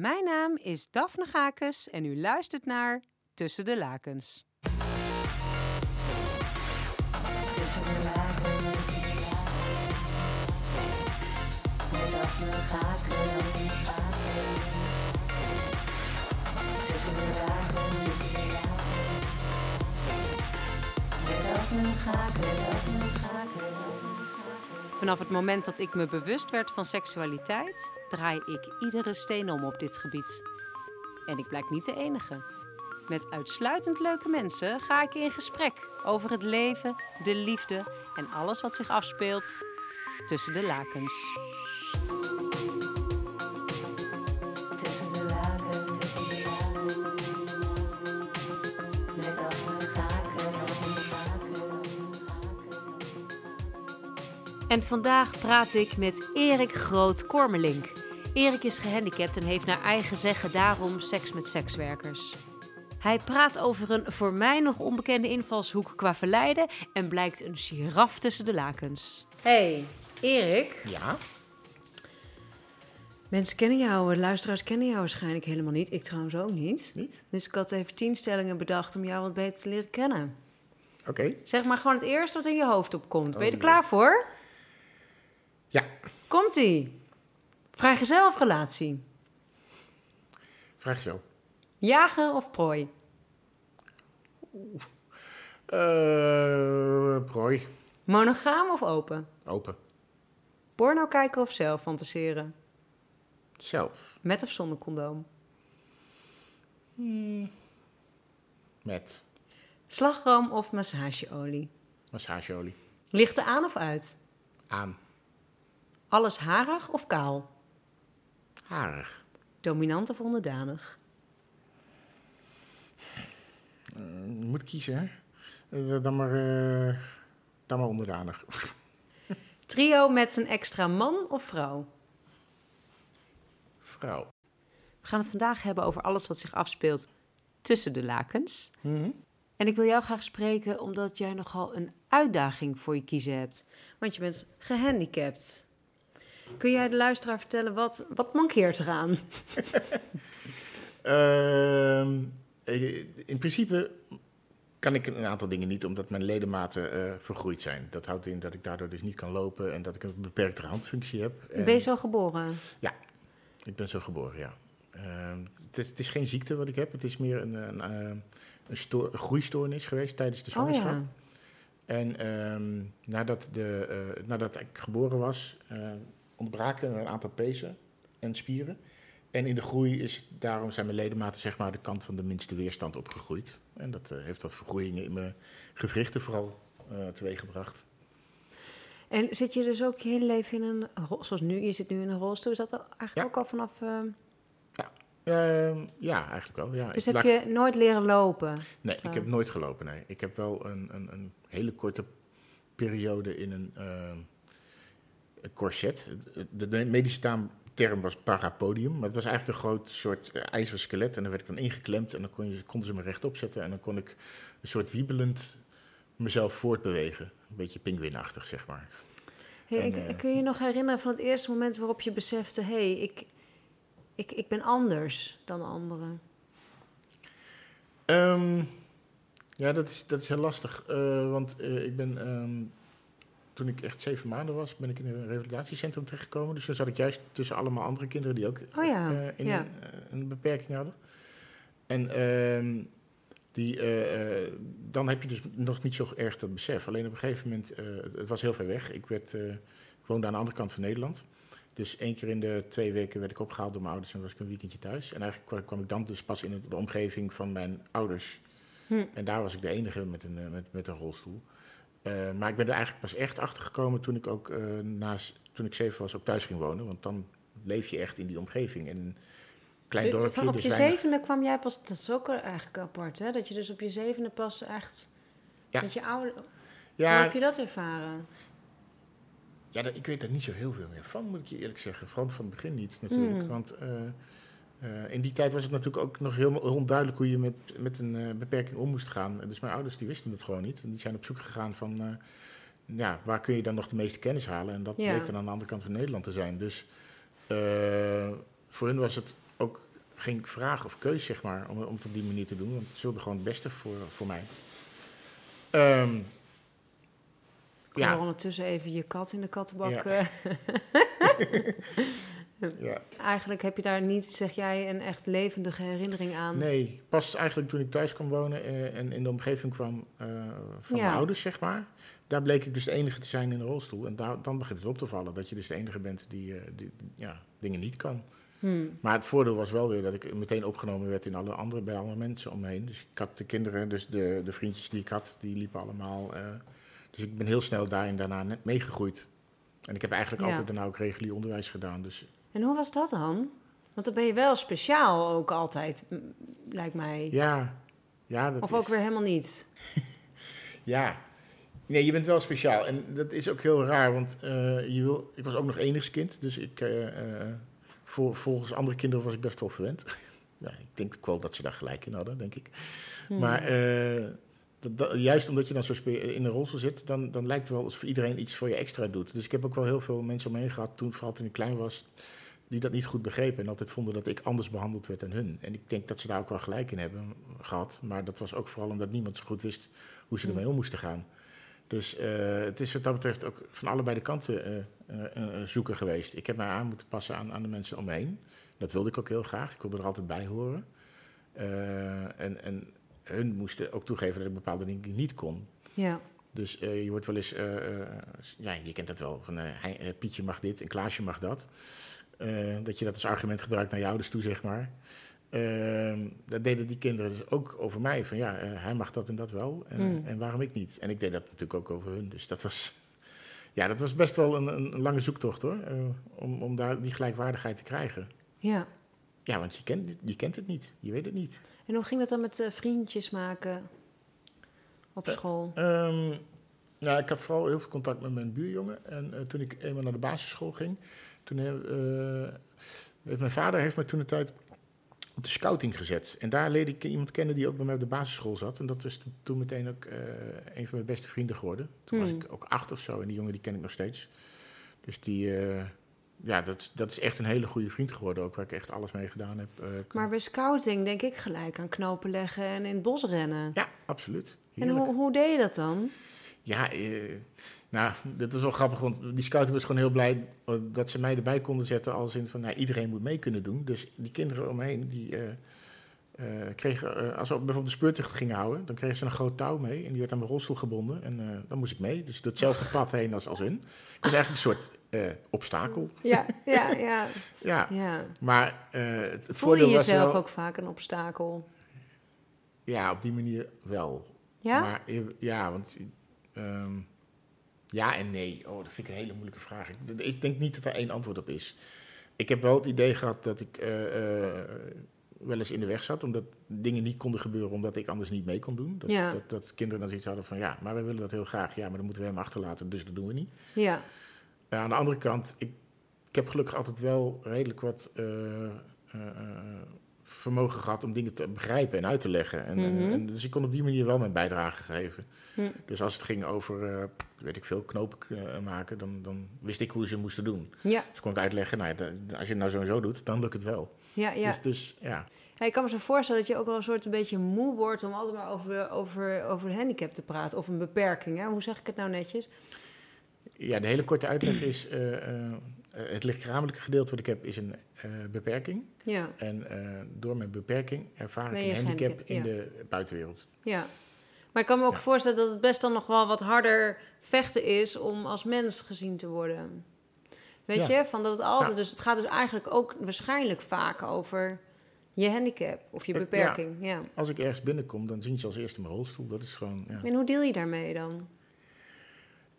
Mijn naam is Daphne Gakes en u luistert naar Tussen de Lakens. Tussen de lakens. Met Daphne Gakens. Tussen de lakens. Met Daphne Gakens, Daphne Gakens. Vanaf het moment dat ik me bewust werd van seksualiteit, draai ik iedere steen om op dit gebied. En ik blijk niet de enige. Met uitsluitend leuke mensen ga ik in gesprek over het leven, de liefde en alles wat zich afspeelt tussen de lakens. En vandaag praat ik met Erik Groot-Kormelink. Erik is gehandicapt en heeft naar eigen zeggen daarom seks met sekswerkers. Hij praat over een voor mij nog onbekende invalshoek qua verleiden en blijkt een giraf tussen de lakens. Hey, Erik. Ja? Mensen kennen jou, luisteraars kennen jou waarschijnlijk helemaal niet. Ik trouwens ook niet. Niet? Dus ik had even tien stellingen bedacht om jou wat beter te leren kennen. Oké. Zeg maar gewoon het eerste wat in je hoofd opkomt. Ben je er Oh, klaar voor? Ja. Komt-ie. Vrijgezel of relatie? Vraag zo. Jager of prooi? Eh prooi. Monogaam of open? Open. Porno kijken of zelf fantaseren? Zelf. Met of zonder condoom? Met Slagroom of massageolie? massageolie. Lichten aan of uit? Aan. Alles harig of kaal? Harig. Dominant of onderdanig? Je moet kiezen, hè? Eh, dan, maar, eh, dan maar onderdanig. Trio met een extra man of vrouw? Vrouw. We gaan het vandaag hebben over alles wat zich afspeelt tussen de lakens. Mhm. En ik wil jou graag spreken omdat jij nogal een uitdaging voor je kiezen hebt. Want je bent gehandicapt. Kun jij de luisteraar vertellen wat, wat mankeert eraan? Eh, in principe kan ik een aantal dingen niet, omdat mijn ledematen eh, vergroeid zijn. Dat houdt in dat ik daardoor dus niet kan lopen en dat ik een beperkte handfunctie heb. En Ben je zo geboren? Ik ben zo geboren, ja. Ehm, het, is, het is geen ziekte wat ik heb, het is meer een, een, eh, een, een groeistoornis geweest tijdens de Oh zwangerschap. ja. En ehm, nadat, de, nadat ik geboren was, ontbraken een aantal pezen en spieren. En in de groei is daarom zijn mijn ledematen zeg maar de kant van de minste weerstand opgegroeid. En dat eh, heeft wat vergroeien in mijn gewrichten vooral eh teweeggebracht. En zit je dus ook je hele leven in een zoals nu, je zit nu in een rolstoel, is dat eigenlijk Ja. ook al vanaf... eh, Ehm, ja, eigenlijk wel. Ja. dus Ik heb laat- je nooit leren lopen? Nee, ik heb nooit gelopen. Nee. Ik heb wel een, een, een hele korte periode in een, eh, een corset. De, de medische taam- term was parapodium, maar het was eigenlijk een groot soort eh, ijzeren skelet. En daar werd ik dan ingeklemd en dan kon je, konden ze me rechtop zetten. En dan kon ik een soort wiebelend mezelf voortbewegen. Een beetje pinguïnachtig, zeg maar. Hey, En, ik, eh, kun je je nog herinneren van het eerste moment waarop je besefte... hé, hey, ik, ik, ik ben anders dan anderen? Ehm, ja, dat is, dat is heel lastig. eh, want ik ben, ehm, toen ik echt zeven maanden was, ben ik in een revalidatiecentrum terechtgekomen. Dus dan zat ik juist tussen allemaal andere kinderen die ook Oh ja, eh, in ja. een, eh, een beperking hadden. En ehm, die, eh, dan heb je dus nog niet zo erg dat besef. Alleen op een gegeven moment, het was heel ver weg. Ik, werd, ik woonde aan de andere kant van Nederland. Dus één keer in de twee weken werd ik opgehaald door mijn ouders en was ik een weekendje thuis. En eigenlijk kwam, ik dan dus pas in de omgeving van mijn ouders. Hm. En daar was ik de enige met een, met, met een rolstoel. Eh, maar ik ben er eigenlijk pas echt achter gekomen toen ik ook eh, naast, toen ik zeven was ook thuis ging wonen. Want dan leef je echt in die omgeving. In een klein Dus dorpje. van op dus je weinig- zevende kwam jij pas... Dat is ook eigenlijk apart, hè? Dat je dus op je zevende pas echt... Ja. Dat je ouder... Hoe Ja, heb je dat ervaren? Ja, ik weet daar niet zo heel veel meer van, moet ik je eerlijk zeggen. Van, van het begin niet, natuurlijk. Hmm. Want eh, eh, in die tijd was het natuurlijk ook nog heel onduidelijk hoe je met, met een eh, beperking om moest gaan. Dus mijn ouders die wisten het gewoon niet. En die zijn op zoek gegaan van, eh, ja, waar kun je dan nog de meeste kennis halen? En dat Ja. bleek dan aan de andere kant van Nederland te zijn. Dus voor hun was het ook geen vraag of keus, zeg maar, om, om het op die manier te doen. Want ze wilden gewoon het beste voor, voor mij. Ik hoor ja, ondertussen even je kat in de kattenbak. Ja. ja. Eigenlijk heb je daar niet, zeg jij, een echt levendige herinnering aan. Nee, pas eigenlijk toen ik thuis kwam wonen eh, en in de omgeving kwam eh, van Ja. mijn ouders, zeg maar. Daar bleek ik dus de enige te zijn in de rolstoel. En daar, dan begint het op te vallen dat je dus de enige bent die, eh, die ja, dingen niet kan. Hmm. Maar het voordeel was wel weer dat ik meteen opgenomen werd in alle andere, bij alle mensen om me heen. Dus ik had de kinderen, dus de, de vriendjes die ik had, die liepen allemaal. dus ik ben heel snel daarin daarna net meegegroeid. En ik heb eigenlijk Ja. altijd daarna ook regulier onderwijs gedaan. Dus En hoe was dat dan? Want dan ben je wel speciaal ook altijd, lijkt mij. ja, ja dat of is- ook weer helemaal niet. Ja, nee, je bent wel speciaal. En dat is ook heel raar, want eh, je wil, ik was ook nog enigskind. Dus ik, eh, eh, voor, volgens andere kinderen was ik best wel verwend. ja, ik denk ook wel dat ze daar gelijk in hadden, denk ik. Hmm. Maar dat, dat- juist omdat je dan zo in een rolstoel zit, dan, dan lijkt het wel alsof iedereen iets voor je extra doet. Dus ik heb ook wel heel veel mensen om me heen gehad, toen, vooral toen ik klein was, die dat niet goed begrepen. En altijd vonden dat ik anders behandeld werd dan hun. En ik denk dat ze daar ook wel gelijk in hebben gehad. Maar dat was ook vooral omdat niemand zo goed wist hoe ze ermee om moesten gaan. Dus eh, het is wat dat betreft ook van allebei de kanten eh, eh, zoeken geweest. Ik heb mij aan moeten passen aan, aan de mensen om me heen. Dat wilde ik ook heel graag. Ik wilde er altijd bij horen. En, en hun moesten ook toegeven dat ik bepaalde dingen niet kon. Ja. Dus je wordt wel eens, ja, je kent dat wel, van Pietje mag dit en Klaasje mag dat. Eh, dat je dat als argument gebruikt naar je ouders toe, zeg maar. Ehm, dat deden die kinderen dus ook over mij. Van ja, eh, hij mag dat en dat wel. En, Hmm. en waarom ik niet? En ik deed dat natuurlijk ook over hun. Dus dat was, ja, dat was best wel een, een, lange zoektocht hoor. eh, om, om daar die gelijkwaardigheid te krijgen. ja. Ja, want je kent, je kent het niet. Je weet het niet. En hoe ging dat dan met vriendjes maken op school? Ehm, nou, ik had vooral heel veel contact met mijn buurjongen. En toen ik eenmaal naar de basisschool ging, toen heeft mijn vader heeft me toen de tijd op de scouting gezet. En daar leerde ik iemand kennen die ook bij mij op de basisschool zat. En dat is to- toen meteen ook eh, een van mijn beste vrienden geworden. Toen was Hmm. ik ook acht of zo en die jongen die ken ik nog steeds. Dus die, ja, dat, dat is echt een hele goede vriend geworden ook, waar ik echt alles mee gedaan heb. Maar bij scouting denk ik gelijk aan knopen leggen en in het bos rennen. ja, absoluut. En hoe, hoe deed je dat dan? Ja, nou, dat was wel grappig, want die scouting was gewoon heel blij eh, dat ze mij erbij konden zetten. Als in van, nou, iedereen moet mee kunnen doen. Dus die kinderen omheen, die eh, eh, kregen, als we bijvoorbeeld de speurtocht gingen houden, dan kregen ze een groot touw mee en die werd aan mijn rolstoel gebonden. En dan moest ik mee, dus door hetzelfde pad heen als, als hun. Het was eigenlijk een soort obstakel. Ja, ja, ja. Ja, ja. maar het, het Voel je jezelf wel... ook vaak een obstakel? Ja, op die manier wel. Ja? Maar ja, want ehm, ja en nee. Oh, dat vind ik een hele moeilijke vraag. Ik, ik denk niet dat er één antwoord op is. Ik heb wel het idee gehad dat ik eh, eh, wel eens in de weg zat, omdat dingen niet konden gebeuren omdat ik anders niet mee kon doen. Dat, Ja. dat, dat kinderen dan zoiets hadden van ja, maar we willen dat heel graag. Ja, maar dan moeten we hem achterlaten, dus dat doen we niet. Ja. Ja, aan de andere kant, ik, ik heb gelukkig altijd wel redelijk wat eh, vermogen gehad om dingen te begrijpen en uit te leggen. En, Mhm. en dus ik kon op die manier wel mijn bijdrage geven. Hm. Dus als het ging over, eh, weet ik veel, knopen eh, maken, dan, dan wist ik hoe ze moesten doen. Ja, Dus kon ik uitleggen, nou, ja, als je het nou zo en zo doet, dan lukt het wel. ja, ja. Dus, dus ja, Ja, ik kan me zo voorstellen dat je ook wel een soort een beetje moe wordt om altijd maar over, over, over een handicap te praten. Of een beperking. Hè? Hoe zeg ik het nou netjes? ja, de hele korte uitleg is, eh, het lichamelijke gedeelte wat ik heb is een eh, beperking. Ja, En eh, door mijn beperking ervaar ik een handicap in de buitenwereld. ja. Maar ik kan me ook Ja. voorstellen dat het best dan nog wel wat harder vechten is om als mens gezien te worden. Weet Ja. je? Van dat het altijd, Ja. dus het gaat dus eigenlijk ook waarschijnlijk vaak over je handicap of je Eh, beperking. Ja. Als ik ergens binnenkom, dan zien ze als eerste mijn rolstoel. Dat is gewoon, ja. En hoe deel je daarmee dan?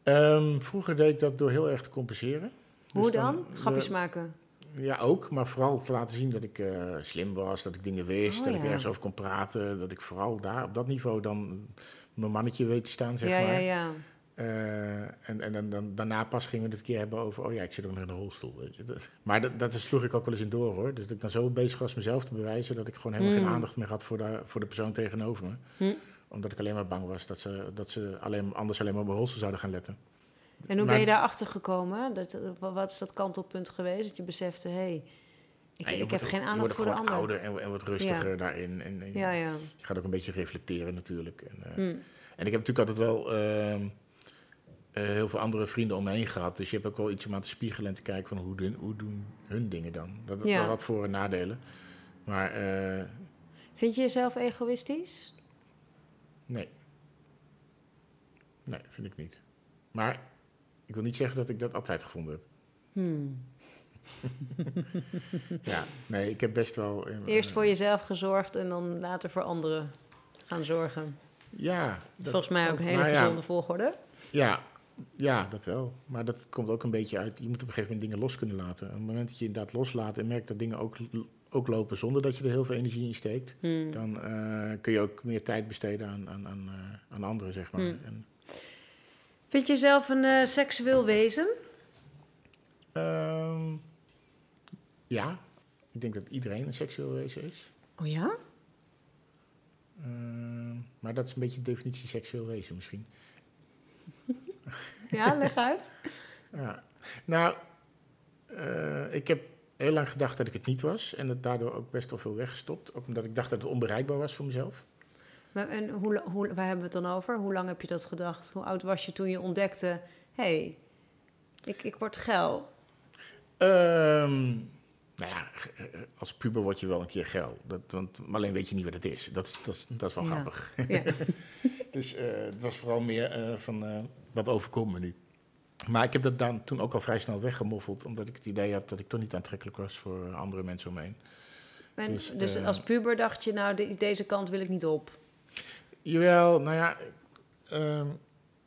Ehm, vroeger deed ik dat door heel erg te compenseren. Dus hoe dan? eh, Grapjes maken. Ja, ook. Maar vooral te laten zien dat ik eh, slim was, dat ik dingen wist, Oh, dat ik ergens over kon praten. Dat ik vooral daar, op dat niveau, dan mijn mannetje weet te staan, zeg ja, maar. ja, ja. Eh, en en dan, dan, daarna pas gingen we het een keer hebben over, oh ja, ik zit ook nog in een rolstoel. Weet je. Dat, maar dat, dat sloeg ik ook wel eens in door, hoor. Dus dat ik dan zo bezig was mezelf te bewijzen, dat ik gewoon helemaal Hmm. geen aandacht meer had voor de, voor de persoon tegenover me. Hm. Omdat ik alleen maar bang was dat ze, dat ze alleen, anders alleen maar op mijn rolstoel zouden gaan letten. En hoe Maar- ben je daarachter gekomen? Dat, wa- wat is dat kantelpunt geweest? Dat je besefte, hé, hey, Ik, je ik wordt heb geen aandacht voor de ander. ouder en, en wat rustiger daarin. En, en Ja, ja. je gaat ook een beetje reflecteren natuurlijk. En, eh, Hm. En ik heb natuurlijk altijd wel ehm, eh, heel veel andere vrienden om me heen gehad. Dus je hebt ook wel iets om aan te spiegelen en te kijken van hoe doen, hoe doen hun dingen dan. Dat, dat had voor- en nadelen. Maar eh, Vind je jezelf egoïstisch? nee. Nee, vind ik niet. Maar ik wil niet zeggen dat ik dat altijd gevonden heb. Hmm. Ja, nee, ik heb best wel... eh, Eerst voor jezelf gezorgd en dan later voor anderen gaan zorgen. Ja. dat Volgens mij ook een hele ja, gezonde volgorde. Ja, ja, dat wel. Maar dat komt ook een beetje uit. Je moet op een gegeven moment dingen los kunnen laten. Op het moment dat je inderdaad loslaat en merkt dat dingen ook, ook lopen zonder dat je er heel veel energie in steekt, Hmm. dan eh, kun je ook meer tijd besteden aan, aan, aan, eh, aan anderen, zeg maar. Hmm. En, Vind je jezelf een eh, seksueel wezen? ehm, ja, ik denk dat iedereen een seksueel wezen is. Oh ja? Ehm, maar dat is een beetje de definitie seksueel wezen misschien. Ja, leg uit. Ja. Nou, eh, ik heb heel lang gedacht dat ik het niet was. En het daardoor ook best wel veel weggestopt. Ook omdat ik dacht dat het onbereikbaar was voor mezelf. Maar, en hoe, hoe, waar hebben we het dan over? Hoe lang heb je dat gedacht? Hoe oud was je toen je ontdekte... hé, hey, ik, ik word geil. Ehm, nou ja, eh, als puber word je wel een keer geil. Dat, want, maar alleen weet je niet wat het is. Dat, is- dat, dat is wel Ja. grappig. Ja. Dus eh, het was vooral meer eh, van eh, wat overkomt me nu. Maar ik heb dat dan toen ook al vrij snel weggemoffeld. Omdat ik het idee had dat ik toch niet aantrekkelijk was voor andere mensen om me Dus, dus eh, als puber dacht je, nou, de- deze kant wil ik niet op. Jawel, nou ja, ehm,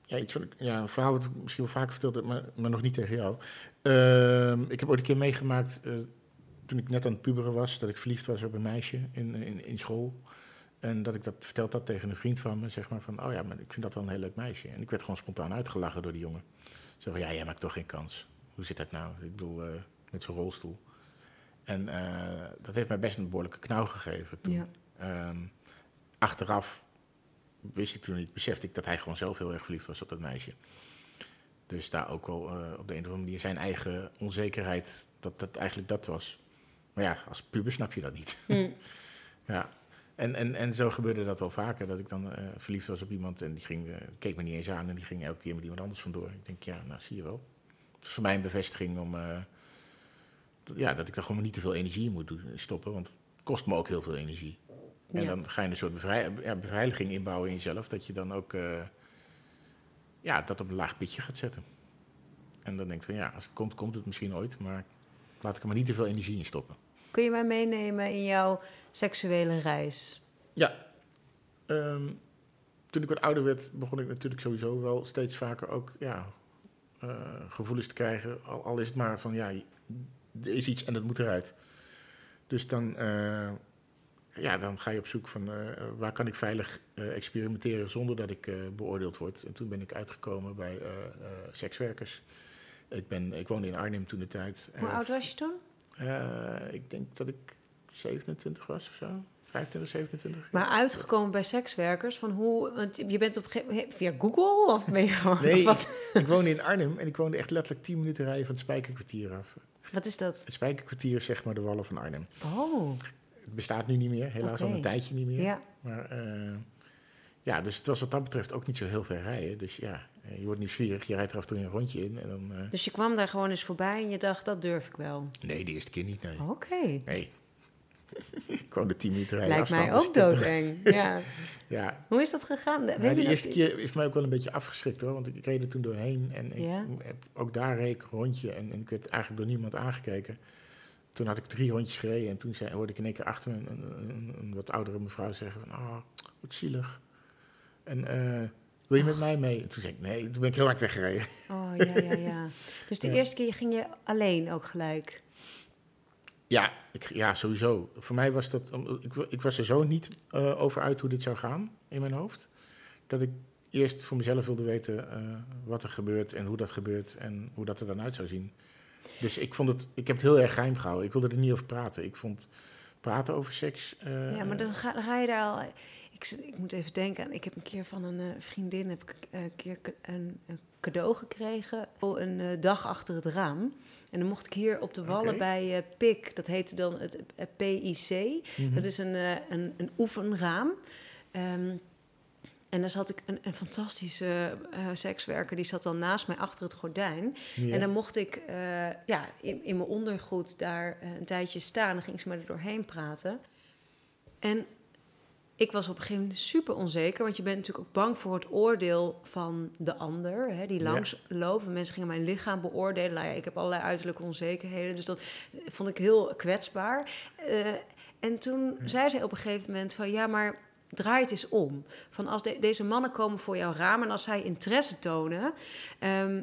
ja, iets ja, een verhaal wat ik misschien wel vaker verteld heb, maar, maar nog niet tegen jou. Ehm, ik heb ooit een keer meegemaakt, eh, toen ik net aan het puberen was, dat ik verliefd was op een meisje in, in, in school. En dat ik dat verteld had tegen een vriend van me, zeg maar van, oh ja, maar ik vind dat wel een heel leuk meisje. En ik werd gewoon spontaan uitgelachen door die jongen. Zo van, ja, jij maakt toch geen kans. Hoe zit dat nou? Ik bedoel, eh, met zo'n rolstoel. En eh, dat heeft mij best een behoorlijke knauw gegeven toen. Ja. Ehm, achteraf wist ik toen niet, besefte ik dat hij gewoon zelf heel erg verliefd was op dat meisje. Dus daar ook wel eh, op de een of andere manier zijn eigen onzekerheid, dat dat eigenlijk dat was. Maar ja, als puber snap je dat niet. Hm. ja. En, en, en zo gebeurde dat wel vaker, dat ik dan eh, verliefd was op iemand en die ging, eh, keek me niet eens aan en die ging elke keer met iemand anders vandoor. Ik denk, ja, nou zie je wel. Het is voor mij een bevestiging om, dat- ja, dat ik daar gewoon niet te veel energie in moet doen, stoppen, want het kost me ook heel veel energie. En Ja. dan ga je een soort bevrij- ja, beveiliging inbouwen in jezelf, dat je dan ook eh, ja, dat op een laag pitje gaat zetten. En dan denk ik van ja, als het komt, komt het misschien ooit, maar laat ik er maar niet te veel energie in stoppen. Kun je mij meenemen in jouw seksuele reis? Ja, ehm, toen ik wat ouder werd, begon ik natuurlijk sowieso wel steeds vaker ook ja, eh, gevoelens te krijgen. Al, al is het maar van ja, er is iets en dat moet eruit. Dus dan, eh, ja, dan ga je op zoek van eh, waar kan ik veilig eh, experimenteren zonder dat ik eh, beoordeeld word. En toen ben ik uitgekomen bij sekswerkers. Ik, ben, ik woonde in Arnhem toen de tijd. Hoe oud was je toen? ik denk dat ik 27 was of zo. 25, 27. Maar uitgekomen bij sekswerkers, van hoe... Want je bent op een gegeven moment... Via Google of ben je gewoon... Nee, Wat, ik woonde in Arnhem en ik woonde echt letterlijk 10 minuten rijden van het Spijkerkwartier af. wat is dat? Het Spijkerkwartier zeg maar de wallen van Arnhem. Oh, Het bestaat nu niet meer, helaas al een tijdje niet meer. ja. Maar eh, ja, dus het was wat dat betreft ook niet zo heel ver rijden. Dus ja, eh, je wordt nieuwsgierig, je rijdt er af en toe een rondje in. En dan, eh, Dus je kwam daar gewoon eens voorbij en je dacht, dat durf ik wel. nee, de eerste keer niet, nee. Oké. Nee. ik woonde 10 minuten rijden Lijkt mij afstand, dus ook doodeng. Ja. Ja, Hoe is dat gegaan? Weet je de dat- eerste keer is mij ook wel een beetje afgeschrikt hoor. Want ik reed er toen doorheen en ik Ja? ook daar reed ik een rondje en, en ik werd eigenlijk door niemand aangekeken. Toen had ik drie rondjes gereden en toen zei, hoorde ik in één keer achter me een, een, een- een wat oudere mevrouw zeggen van, oh, wat zielig. En eh, wil je met mij mee? En toen zei ik, nee, toen ben ik heel hard weggereden. Oh, ja, ja, ja. Dus de Ja. eerste keer ging je alleen ook gelijk? Ja, ik, ja, sowieso. Voor mij was dat, ik, ik was er zo niet eh, over uit hoe dit zou gaan in mijn hoofd. Dat ik eerst voor mezelf wilde weten eh, wat er gebeurt en hoe dat gebeurt en hoe dat er dan uit zou zien. Dus ik vond het, ik heb het heel erg geheim gehouden. Ik wilde er niet over praten. Ik vond praten over seks. eh, Ja, maar dan ga, dan ga je daar al... Ik, ik moet even denken aan... Ik heb een keer van een eh, vriendin... heb ik een keer een, een cadeau gekregen. Een dag achter het raam. En dan mocht ik hier op de wallen bij PIC, dat heette dan het PIC. Mhm. Dat is een, een, een oefenraam. Ehm, en daar zat ik een, een fantastische eh, sekswerker, die zat dan naast mij achter het gordijn. Ja. En dan mocht ik eh, ja, in, in mijn ondergoed daar eh, een tijdje staan. Dan ging ze me er doorheen praten. En ik was op een gegeven moment super onzeker. Want je bent natuurlijk ook bang voor het oordeel van de ander. Hè, die Ja. langs loopt. Mensen gingen mijn lichaam beoordelen. Nou ja, ik heb allerlei uiterlijke onzekerheden. Dus dat vond ik heel kwetsbaar. En toen zei zij op een gegeven moment van... Ja, maar draai het eens om. Van als de- deze mannen komen voor jouw raam... en als zij interesse tonen... ehm,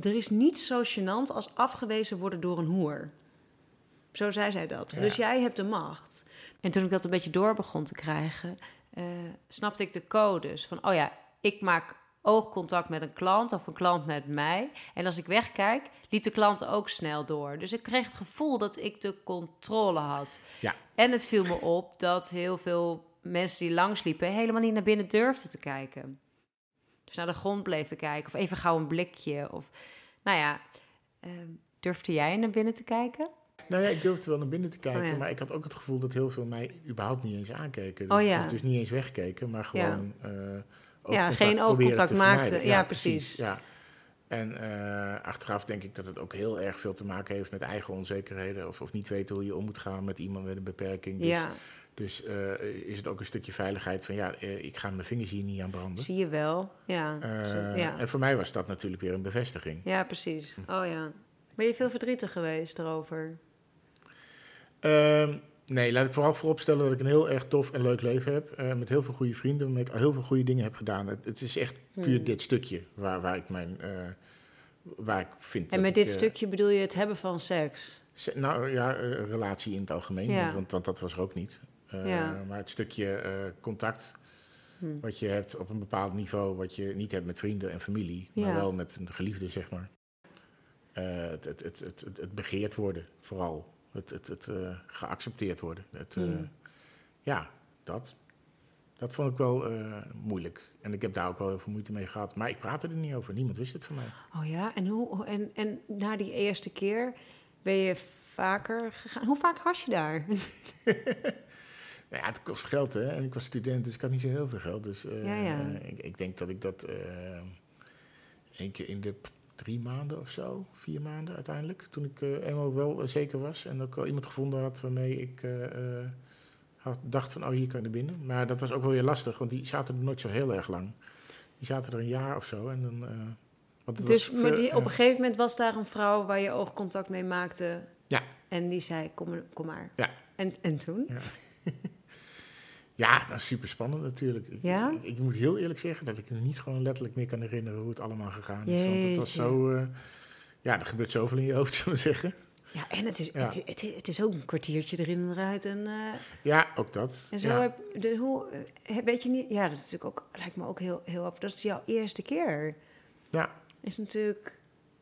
er is niets zo gênant als afgewezen worden door een hoer. Zo zei zij dat. Ja. Dus jij hebt de macht. En toen ik dat een beetje door begon te krijgen, eh, snapte ik de codes. Van, oh ja, ik maak oogcontact met een klant of een klant met mij. En als ik wegkijk, liep de klant ook snel door. Dus ik kreeg het gevoel dat ik de controle had. Ja. En het viel me op dat heel veel mensen die langsliepen... helemaal niet naar binnen durfden te kijken. Dus naar de grond bleven kijken. Of even gauw een blikje. Of, nou ja, eh, durfde jij naar binnen te kijken? Nou ja, ik durfde wel naar binnen te kijken, Oh ja. maar ik had ook het gevoel dat heel veel mij überhaupt niet eens aankeken. Oh Dus- ja. Dus, niet eens wegkeken, maar gewoon eh, oogcontact geen proberen oogcontact te maakten. vermijden. Ja, precies. Ja. En eh, achteraf denk ik dat het ook heel erg veel te maken heeft met eigen onzekerheden. Of, of niet weten hoe je om moet gaan met iemand met een beperking. Dus, Ja, dus eh, is het ook een stukje veiligheid van ja, eh, ik ga mijn vingers hier niet aan branden. zie je wel. Ja, Eh, ja. En voor mij was dat natuurlijk weer een bevestiging. ja precies. Oh ja. Ben je veel verdrietig geweest erover? Ehm, nee, laat ik vooral vooropstellen dat ik een heel erg tof en leuk leven heb. met heel veel goede vrienden, waarmee ik heel veel goede dingen heb gedaan. Het, het is echt puur Hmm. dit stukje waar, waar ik mijn. waar ik vind. En met dit stukje bedoel je het hebben van seks? se- Nou ja, relatie in het algemeen, Ja. want, want dat was er ook niet. Eh, Ja. Maar het stukje eh, contact Hm. wat je hebt op een bepaald niveau, wat je niet hebt met vrienden en familie, maar Ja. wel met een geliefde, zeg maar. Eh, het, het, het, het, het, begeerd worden, vooral. Het, het, het eh, geaccepteerd worden. Het, eh, Hmm. ja, dat. Dat vond ik wel eh, moeilijk. En ik heb daar ook wel heel veel moeite mee gehad. Maar ik praatte er niet over. Niemand wist het van mij. Oh ja, en, hoe- en, en na die eerste keer ben je vaker gegaan? Hoe vaak was je daar? Nou ja, het kost geld, hè. En ik was student, dus ik had niet zo heel veel geld. Dus eh, Ja, ja. Ik, ik denk dat ik dat eh één keer in de drie maanden of zo, vier maanden uiteindelijk. Toen ik eh, eenmaal wel zeker was en ook wel iemand gevonden had waarmee ik had, dacht van, oh, hier kan je er binnen. Maar dat was ook wel weer lastig, want die zaten er nooit zo heel erg lang. Die zaten er een jaar of zo en dan... Dus was maar die, op een gegeven moment was daar een vrouw waar je oogcontact mee maakte. Ja. En die zei, kom, kom maar. Ja. En, en toen? Ja. Ja, dat is super spannend natuurlijk. Ik, Ja? ik, ik moet heel eerlijk zeggen dat ik me niet gewoon letterlijk meer kan herinneren hoe het allemaal gegaan is. Want het was zo. eh, ja, er gebeurt zoveel in je hoofd, zullen we zeggen. Ja, en het is, Ja. Het, het, het is ook een kwartiertje erin en eruit. En, eh, Ja, ook dat. en zo ja. heb de, hoe, eh, weet je niet... Ja, dat is natuurlijk ook, lijkt me ook heel, heel... Dat is jouw eerste keer. Ja. Is natuurlijk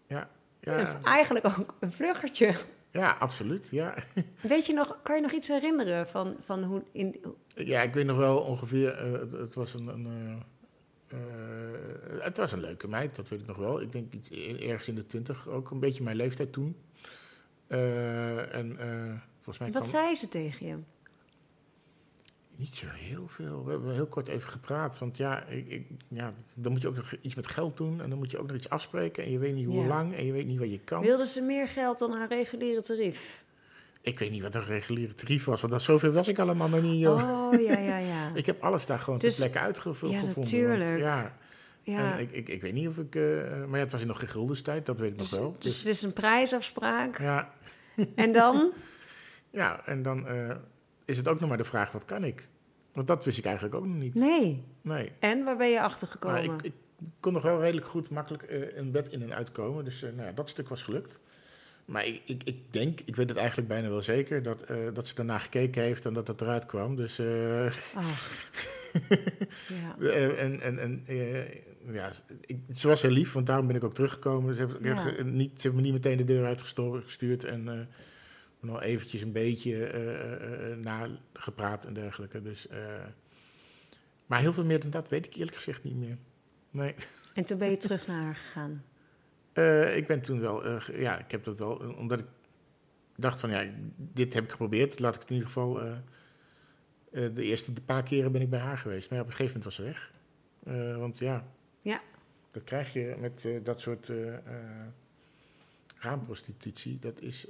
Ja, een- eigenlijk ook een vluggertje. Ja, absoluut. Ja. Weet je nog, kan je nog iets herinneren van, van hoe... In, ja, ik weet nog wel ongeveer. eh, het, het was een. een eh, eh, het was een leuke meid, dat weet ik nog wel. Ik denk iets, ergens in de twintig, ook een beetje mijn leeftijd toen. En volgens mij wat kwam- zei ze tegen je? Niet zo heel veel. We hebben heel kort even gepraat. Want ja, ik, ik, ja, dan moet je ook nog iets met geld doen. En dan moet je ook nog iets afspreken. En je weet niet hoe Ja. lang. En je weet niet wat je kan. Wilde ze meer geld dan haar reguliere tarief? Ik weet niet wat een reguliere tarief was. Want dat, zoveel was ik allemaal nog niet, joh. Oh, ja, ja, ja. Ik heb alles daar gewoon Dus- ter plekke uitgevonden. Ja, gevonden, natuurlijk. want ja, ja. En ik, ik, ik weet niet of ik... eh, maar ja, het was nog geen guldenstijd. Dat weet ik dus, nog wel. dus Dus, het is een prijsafspraak. ja, En dan? ja, en dan eh, is het ook nog maar de vraag, wat kan ik? Want dat wist ik eigenlijk ook nog niet. Nee. Nee. En waar ben je achter gekomen? Maar ik, ik kon nog wel redelijk goed makkelijk eh, een bed in en uitkomen. Dus eh, nou dat stuk was gelukt. Maar ik, ik, ik denk, ik weet het eigenlijk bijna wel zeker, dat, eh, dat ze daarna gekeken heeft en dat het eruit kwam. Dus, Ach. ja. en, en, en ja, ik, ze was heel lief, want daarom ben ik ook teruggekomen. Ze heeft, Ja. niet, ze heeft me niet meteen de deur uitgestuurd en nog eventjes een beetje eh, eh, eh, nagepraat en dergelijke. Dus, maar heel veel meer dan dat weet ik eerlijk gezegd niet meer. Nee. En toen ben je terug naar haar gegaan. Ik ben toen wel, ja, ik heb dat wel, omdat ik dacht van, ja, dit heb ik geprobeerd. Laat ik het in ieder geval, de eerste paar keren ben ik bij haar geweest. Maar op een gegeven moment was ze weg. Want ja, Ja. dat krijg je met dat soort eh, raamprostitutie. Dat is,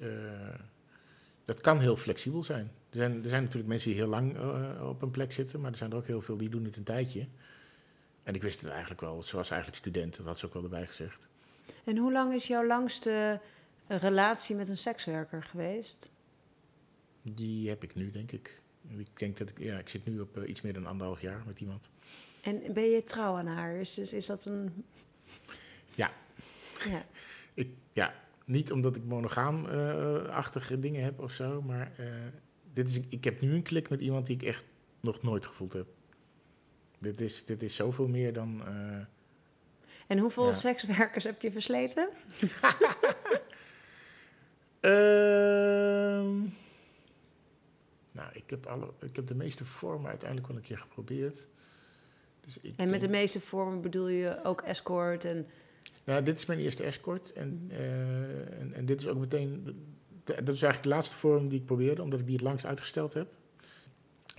dat kan heel flexibel zijn. Er zijn, er zijn natuurlijk mensen die heel lang eh, op een plek zitten, maar er zijn er ook heel veel die doen het een tijdje. En ik wist het eigenlijk wel. Ze was eigenlijk student, dat had ze ook wel erbij gezegd. En hoe lang is jouw langste relatie met een sekswerker geweest? Die heb ik nu, denk ik. Ik denk dat ik, ja, ik zit nu op eh, iets meer dan anderhalf jaar met iemand. En ben je trouw aan haar? Is, is, is dat een... Ja. Ja. Ik, ja, niet omdat ik monogaam-achtige dingen heb of zo, maar eh, dit is, ik heb nu een klik met iemand die ik echt nog nooit gevoeld heb. Dit is, dit is zoveel meer dan. eh, En hoeveel Ja. sekswerkers heb je versleten? Ehm, nou, ik heb, alle, ik heb de meeste vormen uiteindelijk wel een keer geprobeerd. Dus ik En met de meeste vormen bedoel je ook escort en... Nou, dit is mijn eerste escort. En, eh, en, dit is ook meteen. de- dat is eigenlijk de laatste vorm die ik probeerde, omdat ik die het langst uitgesteld heb.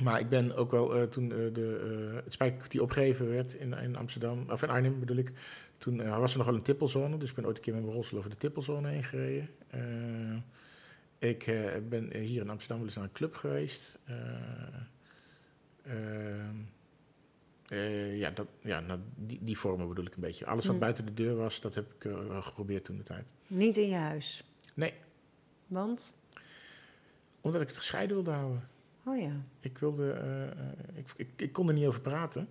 Maar ik ben ook wel, eh, toen eh, de, het spijkerkwartier opgegeven werd in, in Amsterdam, of in Arnhem bedoel ik. Toen was er nog wel een tippelzone, dus ik ben ooit een keer met mijn rolstoel over de tippelzone heen gereden. Ik ben hier in Amsterdam eens naar een club geweest. Eh, ja, dat, ja nou, die, die vormen bedoel ik een beetje. Alles wat Hmm. buiten de deur was, dat heb ik wel geprobeerd toen de tijd. Niet in je huis? Nee. Want? Omdat ik het gescheiden wilde houden. Oh ja. Ik, wilde, eh, ik, ik, ik kon er niet over praten.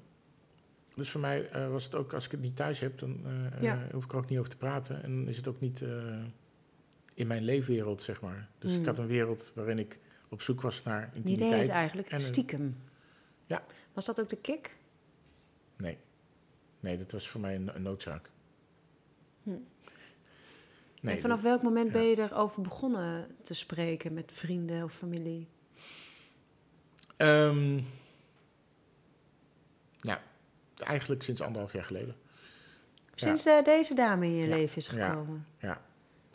Dus voor mij was het ook, als ik het niet thuis heb, dan Ja. hoef ik er ook niet over te praten. En is het ook niet in mijn leefwereld, zeg maar. Dus ik had een wereld waarin ik op zoek was naar Je deed intimiteit. het eigenlijk en stiekem. Ja. Was dat ook de kick? Nee. Dat was voor mij een, een noodzaak. Hm. Nee, en vanaf dat- welk moment ja. ben je erover begonnen te spreken met vrienden of familie? Nou, eigenlijk sinds anderhalf jaar geleden. Sinds eh, deze dame in je Ja. leven is Ja. gekomen.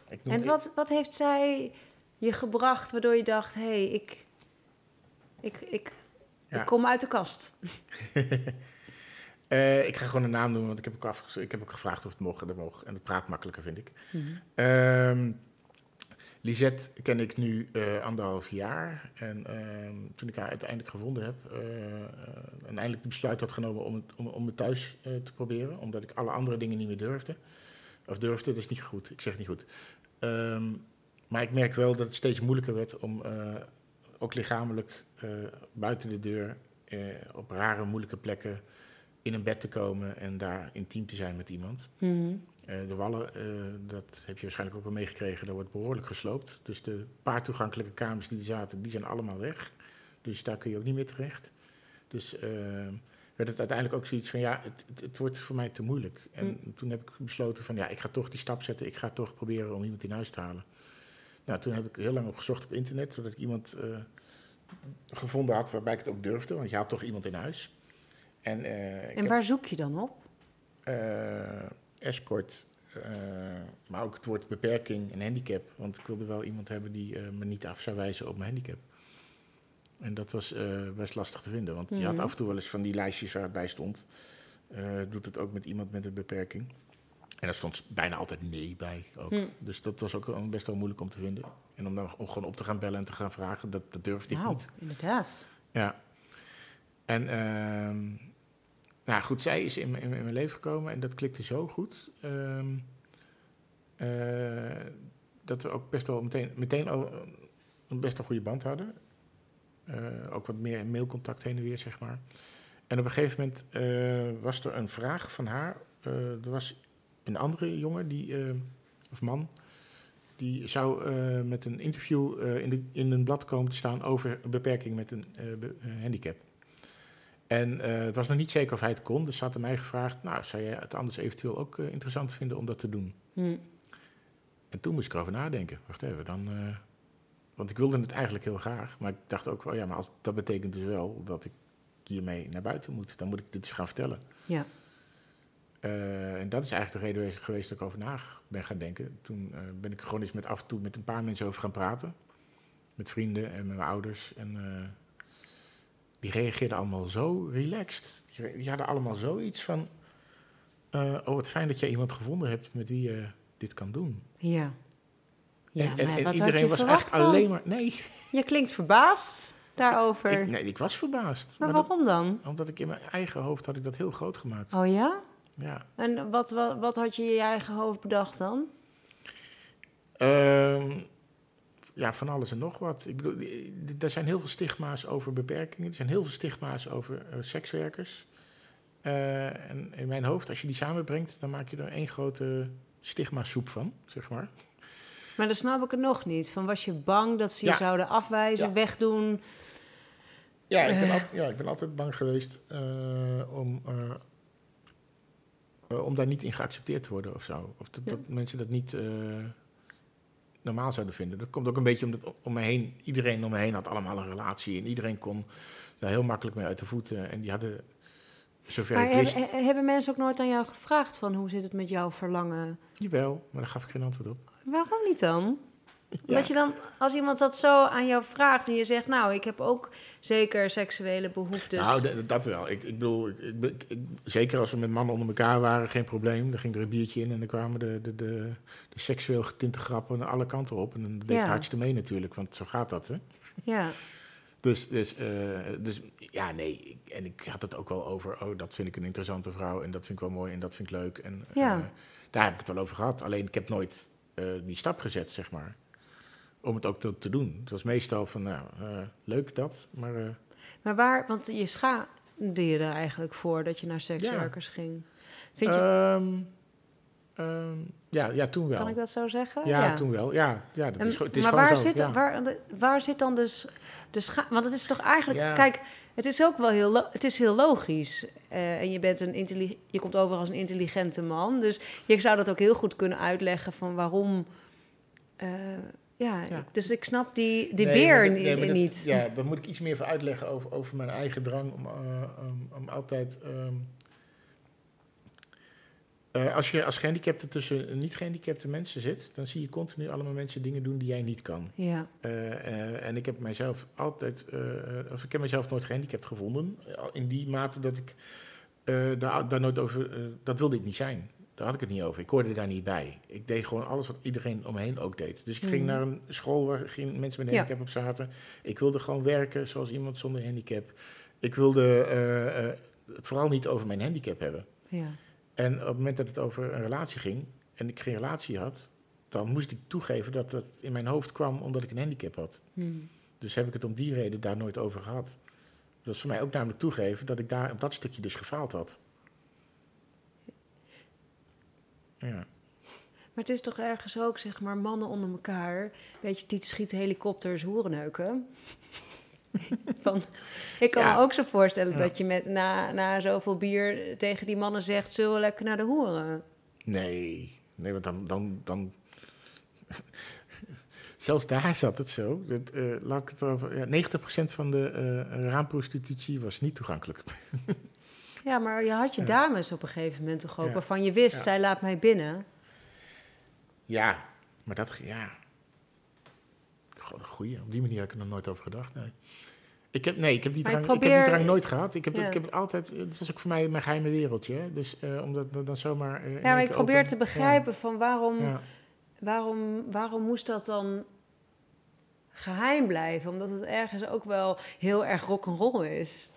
Ik noem- En wat, wat heeft zij je gebracht waardoor je dacht: hé, hey, ik, ik, ik, Ja. ik kom uit de kast? Eh, ik ga gewoon een naam noemen, want ik heb ook, afge- ik heb ook gevraagd of het mocht. en Dat mocht. En dat praat makkelijker, vind ik. Mhm. Ehm Lisette ken ik nu eh, anderhalf jaar. En ehm, toen ik haar uiteindelijk gevonden heb... eh, en eindelijk de besluit had genomen om het, om, om het thuis te proberen... omdat ik alle andere dingen niet meer durfde. Of durfde, dat is niet goed. Ik zeg het niet goed. Ehm, maar ik merk wel dat het steeds moeilijker werd om... ook lichamelijk buiten de deur... op rare, moeilijke plekken in een bed te komen... en daar intiem te zijn met iemand... Mhm. Eh, de wallen, eh, dat heb je waarschijnlijk ook wel meegekregen, daar wordt behoorlijk gesloopt. Dus de paar toegankelijke kamers die er zaten, die zijn allemaal weg. Dus daar kun je ook niet meer terecht. Dus eh, werd het uiteindelijk ook zoiets van, ja, het, het, het wordt voor mij te moeilijk. En toen heb ik besloten van, ja, ik ga toch die stap zetten. Ik ga toch proberen om iemand in huis te halen. Nou, toen heb ik heel lang op gezocht op internet, zodat ik iemand gevonden had waarbij ik het ook durfde. Want je had toch iemand in huis. En, eh, En heb- waar zoek je dan op? eh, escort, eh, maar ook het woord beperking en handicap. Want ik wilde wel iemand hebben die me niet af zou wijzen op mijn handicap. En dat was best lastig te vinden, want je had Mhm. af en toe wel eens van die lijstjes waar het bij stond. doet het ook met iemand met een beperking? En daar stond bijna altijd nee bij. Ook. Hm. Dus dat was ook best wel moeilijk om te vinden. En om dan om gewoon op te gaan bellen en te gaan vragen, dat, dat durfde ik niet. inderdaad. Ja. En ehm, nou goed, zij is in, in, mijn- leven gekomen en dat klikte zo goed. ehm, eh, dat we ook best wel meteen, meteen al een best wel goede band hadden. Eh, ook wat meer mailcontact heen en weer, zeg maar. En op een gegeven moment eh, was er een vraag van haar. Er was een andere jongen, die, of man, die zou met een interview in, de, in een blad komen te staan over een beperking met een handicap. En eh, het was nog niet zeker of hij het kon, dus ze had aan mij gevraagd: Nou, zou jij het anders eventueel ook eh, interessant vinden om dat te doen? Hm. En toen moest ik erover nadenken. Wacht even, dan. eh, want ik wilde het eigenlijk heel graag, maar ik dacht ook wel, ja, maar als, dat betekent dus wel dat ik hiermee naar buiten moet. Dan moet ik dit dus gaan vertellen. Ja. En dat is eigenlijk de reden geweest dat ik over na ben gaan denken. Toen ben ik gewoon eens met af en toe met een paar mensen over gaan praten. Met vrienden en met mijn ouders. En die reageerden allemaal zo relaxed. Die, die hadden allemaal zoiets van... eh, oh, wat fijn dat jij iemand gevonden hebt met wie je dit kan doen. Ja. Ja, en en, maar en wat had iedereen was echt dan? alleen maar... Nee, Je klinkt verbaasd daarover. ik, nee, ik was verbaasd. maar waarom dan? omdat ik in mijn eigen hoofd had ik dat heel groot gemaakt. Oh ja? Ja. En wat, wat, wat had je in je eigen hoofd bedacht dan? Ehm, ja, van alles en nog wat. Ik bedoel, er zijn heel veel stigma's over beperkingen. Er zijn heel veel stigma's over eh, sekswerkers. Eh, en in mijn hoofd, als je die samenbrengt, dan maak je er één grote stigma-soep van, zeg maar. Maar dan snap ik het nog niet. Van was je bang dat ze je Ja. zouden afwijzen, Ja. wegdoen? Ja, ik ben, Eh. al- ja, ik ben altijd bang geweest eh, om, eh, eh, om daar niet in geaccepteerd te worden of zo. Of dat, dat mensen dat niet eh, normaal zouden vinden. Dat komt ook een beetje omdat om me heen, iedereen om me heen had allemaal een relatie. En iedereen kon daar heel makkelijk mee uit de voeten. En die hadden, zover Maar ik wist, hebben, he- hebben mensen ook nooit aan jou gevraagd van hoe zit het met jouw verlangen? jawel, maar daar gaf ik geen antwoord op. Waarom niet dan? Ja. Dat je dan, als iemand dat zo aan jou vraagt en je zegt, nou, ik heb ook zeker seksuele behoeftes. Nou, dat wel. Ik, ik bedoel, ik, ik, zeker als we met mannen onder elkaar waren, geen probleem. Dan ging er een biertje in en dan kwamen de, de, de, de seksueel getinte grappen alle kanten op. En dan deed het hardste mee natuurlijk, want zo gaat dat, hè. ja. Dus, dus, eh, dus ja, nee. Ik, en ik had het ook wel over, oh, dat vind ik een interessante vrouw en dat vind ik wel mooi en dat vind ik leuk. En Ja. eh, daar heb ik het wel over gehad. Alleen ik heb nooit eh, die stap gezet, zeg maar. Om het ook te, doen. Het was meestal van, nou, eh, leuk dat, maar... eh, Maar waar, want je schaamde je er eigenlijk voor dat je naar sekswerkers ging. Vind je, Ehm, ehm, ja, ja, toen wel. kan ik dat zo zeggen? Ja, toen wel. Ja, ja dat En- is, het is maar gewoon waar, zo. zit, ja. waar, de- waar zit dan dus de scha Want het is toch eigenlijk... Ja. Kijk, het is ook wel heel, het is heel logisch. Eh, en je, bent een je komt over als een intelligente man. Dus je zou dat ook heel goed kunnen uitleggen van waarom... ja, Ja. dus ik snap die, die Nee, beer dat- nee, dat- niet. Ja, daar moet ik iets meer voor uitleggen over, over mijn eigen drang om, eh, om, om altijd... ehm, eh, als je als gehandicapte tussen niet-gehandicapte mensen zit, dan zie je continu allemaal mensen dingen doen die jij niet kan. Ja, Eh, en ik heb mijzelf altijd, of ik heb mezelf nooit gehandicapt gevonden. In die mate dat ik daar, daar nooit over, dat wilde ik niet zijn. Daar had ik het niet over. Ik hoorde daar niet bij. Ik deed gewoon alles wat iedereen om me heen ook deed. Dus ik ging Mhm. naar een school waar geen mensen met een Ja. handicap op zaten. Ik wilde gewoon werken zoals iemand zonder handicap. Ik wilde eh, eh, het vooral niet over mijn handicap hebben. ja. En op het moment dat het over een relatie ging en ik geen relatie had, dan moest ik toegeven dat dat in mijn hoofd kwam omdat ik een handicap had. Hm. Dus heb ik het om die reden daar nooit over gehad. Dat is voor mij ook namelijk toegeven dat ik daar op dat stukje dus gefaald had. Ja. Maar het is toch ergens ook, zeg maar, mannen onder elkaar. Weet je, tieten schieten helikopters, hoerenneuken. Van, ik kan Ja. me ook zo voorstellen Ja. dat je met, na, na zoveel bier tegen die mannen zegt... zullen we lekker naar de hoeren? Nee, nee, want dan. dan, dan Zelfs daar zat het zo. Dat, eh, laat ik het erover. Ja, 90% van de eh, raamprostitutie was niet toegankelijk. Ja, maar je had je dames op een gegeven moment toch ook... Ja. waarvan je wist, Ja. zij laat mij binnen. Ja, maar dat. Ja. Goeie, op die manier heb ik er nog nooit over gedacht. Nee. Ik heb, nee, ik heb die drang, ik heb die drang nooit gehad. Ik heb, dat, ik heb het altijd. Het was ook voor mij mijn geheime wereldje. Hè? Dus eh, omdat dat dan zomaar. eh, Ja, maar ik probeer open- te begrijpen van waarom, waarom, waarom moest dat dan geheim blijven? Omdat het ergens ook wel heel erg rock'n'roll is.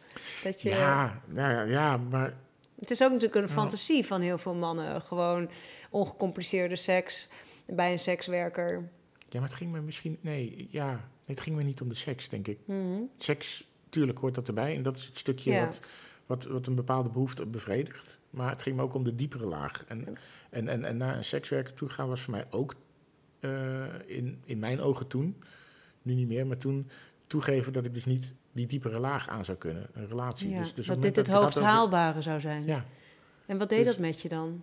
Dat je, Ja, ja, ja, ja, maar Het is ook natuurlijk een fantasie van heel veel mannen. Gewoon ongecompliceerde seks bij een sekswerker. Ja, maar het ging me misschien. Nee, ja. Nee, het ging me niet om de seks, denk ik. Mhm. Seks, tuurlijk hoort dat erbij. En dat is het stukje Ja. wat, wat, wat een bepaalde behoefte bevredigt. Maar het ging me ook om de diepere laag. En, en, en, en naar een sekswerker toe gaan was voor mij ook eh, in, in mijn ogen toen, nu niet meer, maar toen toegeven dat ik dus niet die diepere laag aan zou kunnen. Een relatie. Ja, Dus, dus dat dit het hoogst over- haalbare zou zijn. Ja. En wat deed Dus- dat met je dan?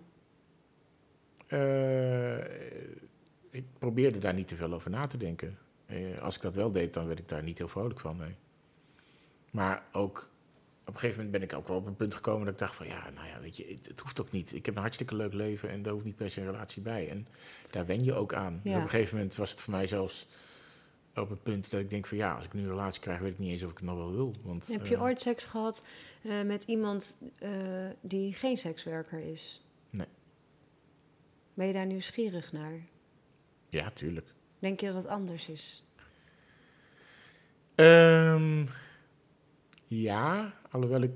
Eh, ik probeerde daar niet te veel over na te denken. Eh, als ik dat wel deed, dan werd ik daar niet heel vrolijk van. Nee. Maar ook op een gegeven moment ben ik ook wel op een punt gekomen dat ik dacht van ja, nou ja, weet je, het, het hoeft ook niet. Ik heb een hartstikke leuk leven en daar hoeft niet per se een relatie bij. En daar wen je ook aan. Ja. Op een gegeven moment was het voor mij zelfs op het punt dat ik denk van ja, als ik nu een relatie krijg, weet ik niet eens of ik het nog wel wil. Want, Heb je eh, ooit seks gehad eh, met iemand eh, die geen sekswerker is? Nee. Ben je daar nieuwsgierig naar? Ja, tuurlijk. Denk je dat het anders is? Ehm, ja, alhoewel ik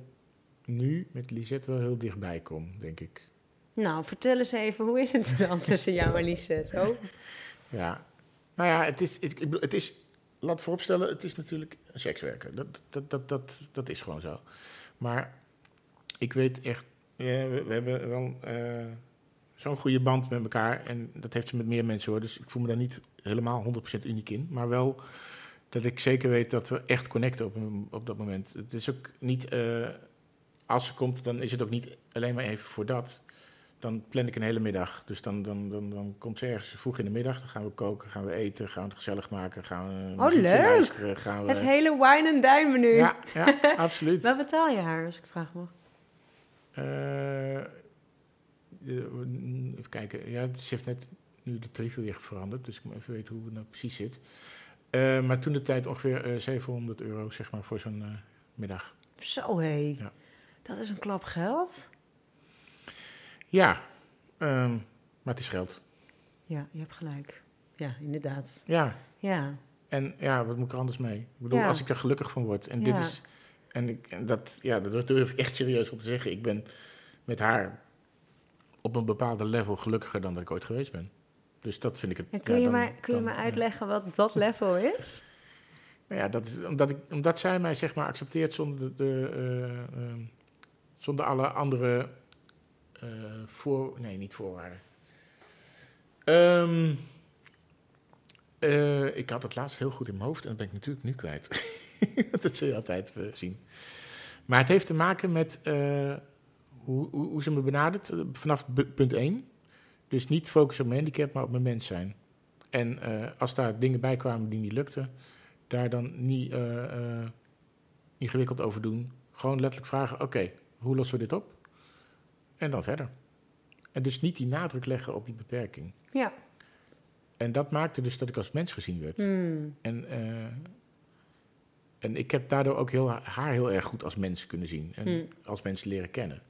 nu met Lisette wel heel dichtbij kom, denk ik. Nou, vertel eens even, hoe is het dan tussen jou en Lisette? Oh, Ja, nou ja, het is, het, het is laat vooropstellen, het is natuurlijk een sekswerker. Dat, dat, dat, dat, dat is gewoon zo. Maar ik weet echt, we, hebben wel eh, zo'n goede band met elkaar. En dat heeft ze met meer mensen hoor. Dus ik voel me daar niet helemaal 100% uniek in. Maar wel dat ik zeker weet dat we echt connecten op, op dat moment. Het is ook niet, eh, als ze komt, dan is het ook niet alleen maar even voor dat. Dan plan ik een hele middag. Dus dan, dan, dan, dan komt ze ergens vroeg in de middag. Dan gaan we koken, gaan we eten, gaan we het gezellig maken. Gaan we Oh, leuk. luisteren. Gaan we... het hele wine and dine menu. Ja, ja absoluut. Wat betaal je haar, als ik vraag mag? Eh, de- even kijken. Ja, ze heeft net nu de tarieven weer veranderd. Dus ik moet even weten hoe het nou precies zit. Eh, maar toen de tijd ongeveer eh, 700 euro zeg maar, voor zo'n eh, middag. Zo hé, Ja. dat is een klap geld. Ja, ehm, maar het is geld. Ja, je hebt gelijk. Ja, inderdaad. Ja, Ja, en ja, wat moet ik er anders mee? Ik bedoel, Ja. als ik er gelukkig van word. En Ja. dit is... En, ik, en dat, ja, dat durf ik echt serieus om te zeggen. Ik ben met haar op een bepaalde level gelukkiger dan dat ik ooit geweest ben. Dus dat vind ik het. en kun, ja, je, maar, kun je dan, me uitleggen wat dat level is? Nou ja, dat is omdat, ik, omdat zij mij zeg maar accepteert zonder, de, de, eh, ehm, zonder alle andere eh, voor... Nee, niet voorwaarden. Ehm, eh, ik had het laatst heel goed in mijn hoofd en dat ben ik natuurlijk nu kwijt. dat zul je altijd eh, zien. Maar het heeft te maken met hoe, hoe, ze me benadert vanaf punt 1. Dus niet focussen op mijn handicap, maar op mijn mens zijn. En als daar dingen bij kwamen die niet lukten, daar dan niet ingewikkeld over doen. Gewoon letterlijk vragen: oké, hoe lossen we dit op? En dan verder. En dus niet die nadruk leggen op die beperking. Ja. En dat maakte dus dat ik als mens gezien werd. Hmm. En, eh, en ik heb daardoor ook heel, haar heel erg goed als mens kunnen zien. En Hmm. als mens leren kennen.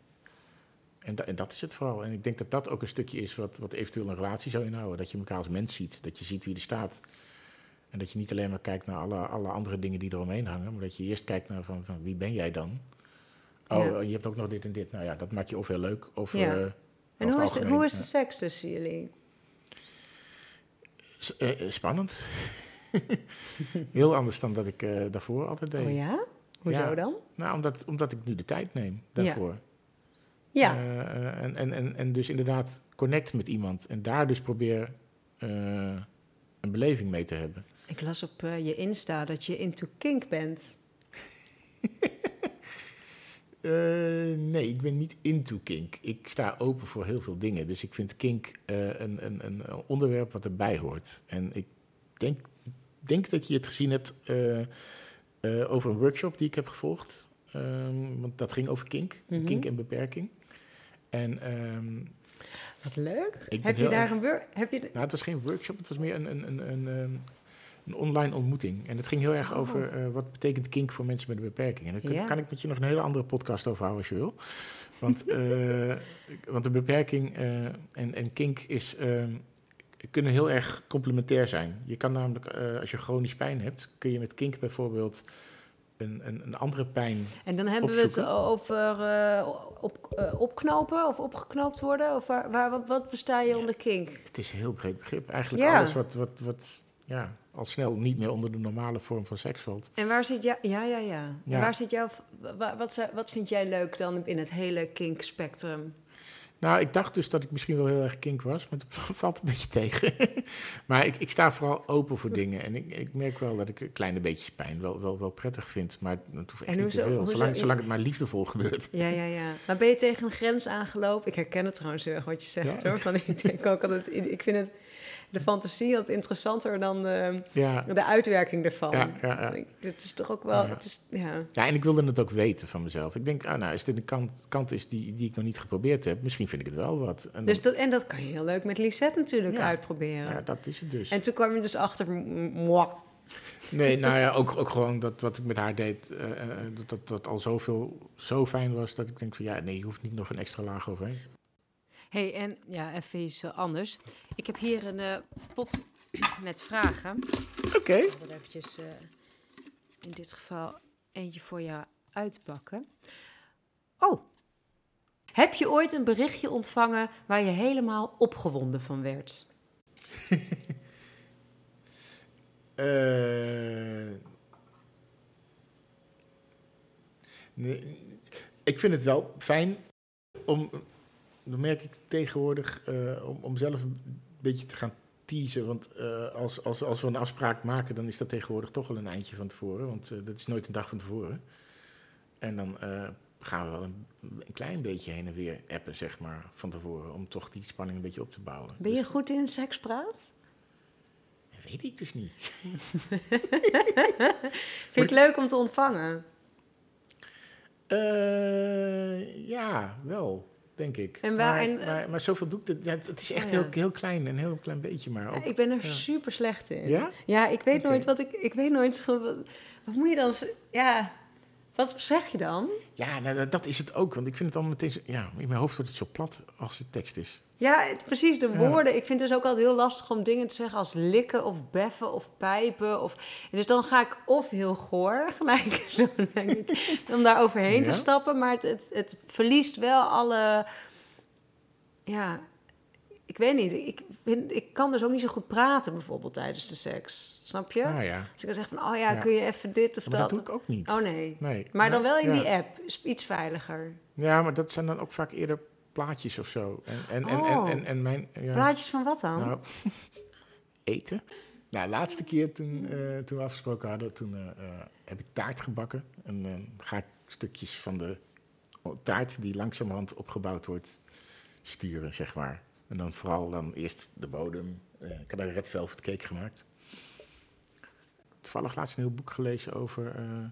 En, da- en dat is het vooral. En ik denk dat dat ook een stukje is wat, wat eventueel een relatie zou inhouden. Dat je elkaar als mens ziet. Dat je ziet wie er staat. En dat je niet alleen maar kijkt naar alle, alle andere dingen die eromheen hangen. Maar dat je eerst kijkt naar van, van wie ben jij dan? Oh, je hebt ook nog dit en dit. Nou ja, dat maakt je of heel leuk of... Ja. eh, En hoe is, de, hoe is de seks tussen jullie? S- eh, eh, spannend. heel anders dan dat ik daarvoor altijd deed. Oh ja? Hoezo Ja. dan? Nou, omdat, omdat ik nu de tijd neem daarvoor. Ja. En, en, en, en dus inderdaad connect met iemand. En daar dus probeer een beleving mee te hebben. Ik las op je Insta dat je into kink bent. Eh, nee, ik ben niet into kink. Ik sta open voor heel veel dingen. Dus ik vind kink eh, een, een, een onderwerp wat erbij hoort. En ik denk, denk dat je het gezien hebt eh, over een workshop die ik heb gevolgd. Ehm, want dat ging over kink. Mhm. Kink en beperking. En ehm, Wat leuk. Heb je daar erg- een work... Heb je... Nou, het was geen workshop, het was meer een, een, een, online ontmoeting. En het ging heel erg Oh. over eh, wat betekent kink voor mensen met een beperking. En daar kan ik met je nog een hele andere podcast over houden als je wil. Want, eh, want een beperking eh, en, en kink is, kunnen heel erg complementair zijn. Je kan namelijk, als je chronisch pijn hebt, kun je met kink bijvoorbeeld een, een, een andere pijn En dan hebben we het over op, opknopen of opgeknoopt worden? Of waar, waar, wat, wat versta je onder kink? Het is een heel breed begrip. Eigenlijk Ja. alles wat, wat, wat ja, al snel niet meer onder de normale vorm van seks valt. En waar zit jou... Ja, ja, ja. En waar zit jouw... wa- Wat, wat vind jij leuk dan in het hele kink-spectrum? Nou, ik dacht dus dat ik misschien wel heel erg kink was, maar het valt een beetje tegen. maar ik, ik sta vooral open voor dingen. En ik, ik merk wel dat ik een kleine beetje pijn wel, wel, wel prettig vind. Maar het hoeft echt niet te veel. Zolang, zolang het maar liefdevol gebeurt. Ja, ja, ja. Maar ben je tegen een grens aangelopen? Ik herken het trouwens heel erg wat je zegt Ja. hoor. Van, ik denk ook altijd, ik vind het... de fantasie had interessanter dan de, Ja, de uitwerking ervan. Ja, ja, Het is toch ook wel... Ja. Het is, ja. ja, en ik wilde het ook weten van mezelf. Ik denk, ah, nou, als dit een kant, kant is die, die ik nog niet geprobeerd heb, misschien vind ik het wel wat. En dan- Dus dat, en dat kan je heel leuk met Lisette natuurlijk Ja. uitproberen. ja, dat is het dus. En toen kwam je dus achter... mwah. Nee, nou ja, ook, ook gewoon dat wat ik met haar deed, eh, eh, dat, dat dat al zoveel, zo fijn was, dat ik denk van, ja, nee, je hoeft niet nog een extra laag overheen. hey, en ja, even iets eh, anders. Ik heb hier een eh, pot met vragen. Oké. Ik wil eventjes eh, in dit geval eentje voor jou uitpakken. Oh, heb je ooit een berichtje ontvangen waar je helemaal opgewonden van werd? Eh, nee, ik vind het wel fijn om, dan merk ik tegenwoordig, eh, om, om zelf een beetje te gaan teasen. Want eh, als, als, als we een afspraak maken, dan is dat tegenwoordig toch wel een eindje van tevoren. Want dat is nooit een dag van tevoren. En dan gaan we wel een, een klein beetje heen en weer appen, zeg maar, van tevoren. Om toch die spanning een beetje op te bouwen. Ben je Dus- goed in sekspraat? weet ik dus niet. Vind je het leuk om te ontvangen? Eh, ja, wel, denk ik. En waar- maar, en, maar, maar zoveel doe ik... Het, ja, het is echt Oh, ja. heel, heel klein, een heel klein beetje maar. Ja, Ook, ik ben er super slecht in. Ja? Ja, ik weet nooit wat ik... Ik weet nooit. Wat, wat moet je dan... Ja, wat zeg je dan? Ja, nou, dat, is het ook. Want ik vind het allemaal meteen... zo- Ja, in mijn hoofd wordt het zo plat als het tekst is. Ja, het- precies, de Ja. woorden. Ik vind het dus ook altijd heel lastig om dingen te zeggen als likken of beffen of pijpen. Of, dus dan ga ik of heel goor gelijk, zo denk ik, om daar overheen te stappen. Maar het, het, het verliest wel alle... Ja, ik weet niet. Ik, vind, ik kan dus ook niet zo goed praten bijvoorbeeld tijdens de seks. Snap je? Ah ja. Dus ik kan zeggen van, oh ja, Ja. kun je even dit of dat dat. doe ik ook niet. Oh nee. Nee. Maar dan wel in ja. die app. Is iets veiliger. Ja, maar dat zijn dan ook vaak eerder plaatjes of zo. En, en, en, en, Oh. en, en mijn... Ja, Plaatjes van wat dan? Nou, eten. Nou, de laatste keer toen, eh, toen we afgesproken hadden, toen eh, eh, heb ik taart gebakken. En dan ga ik stukjes van de taart die langzamerhand opgebouwd wordt, sturen, zeg maar. En dan vooral dan eerst de bodem. Eh, ik had een red velvet cake gemaakt. Toevallig laatst een heel boek gelezen over, eh,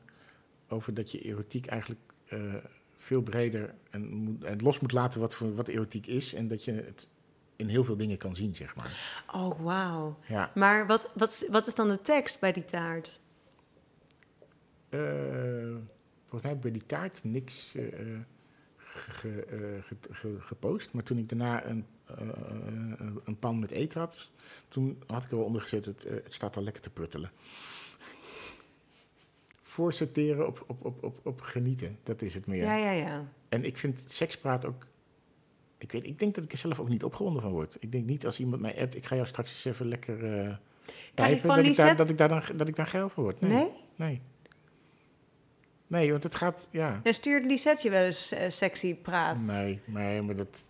over dat je erotiek eigenlijk eh, veel breder en, en los moet laten wat, voor, wat erotiek is. En dat je het in heel veel dingen kan zien, zeg maar. Oh, wauw. Ja. Maar wat, wat, wat is dan de tekst bij die taart? Eh, volgens mij heb ik bij die taart niks ge- ge- ge- ge- gepost. Maar toen ik daarna een, eh, eh, een pan met eten had, toen had ik er wel onder gezet, het, eh, het staat al lekker te pruttelen. Voorsorteren op, op, op, op, op genieten, dat is het meer. Ja, ja, ja. En ik vind sekspraat ook... Ik, weet, ik denk dat ik er zelf ook niet opgewonden van word. Ik denk niet als iemand mij appt, ik ga jou straks eens even lekker eh Krijg je pijpen, van dat, ik daar, dat, ik daar dan, dat ik daar geil voor word. Nee. Nee? Nee. Nee, want het gaat, ja. En stuurt Lisette je wel eens eh, sexy praat? Nee, nee, maar dat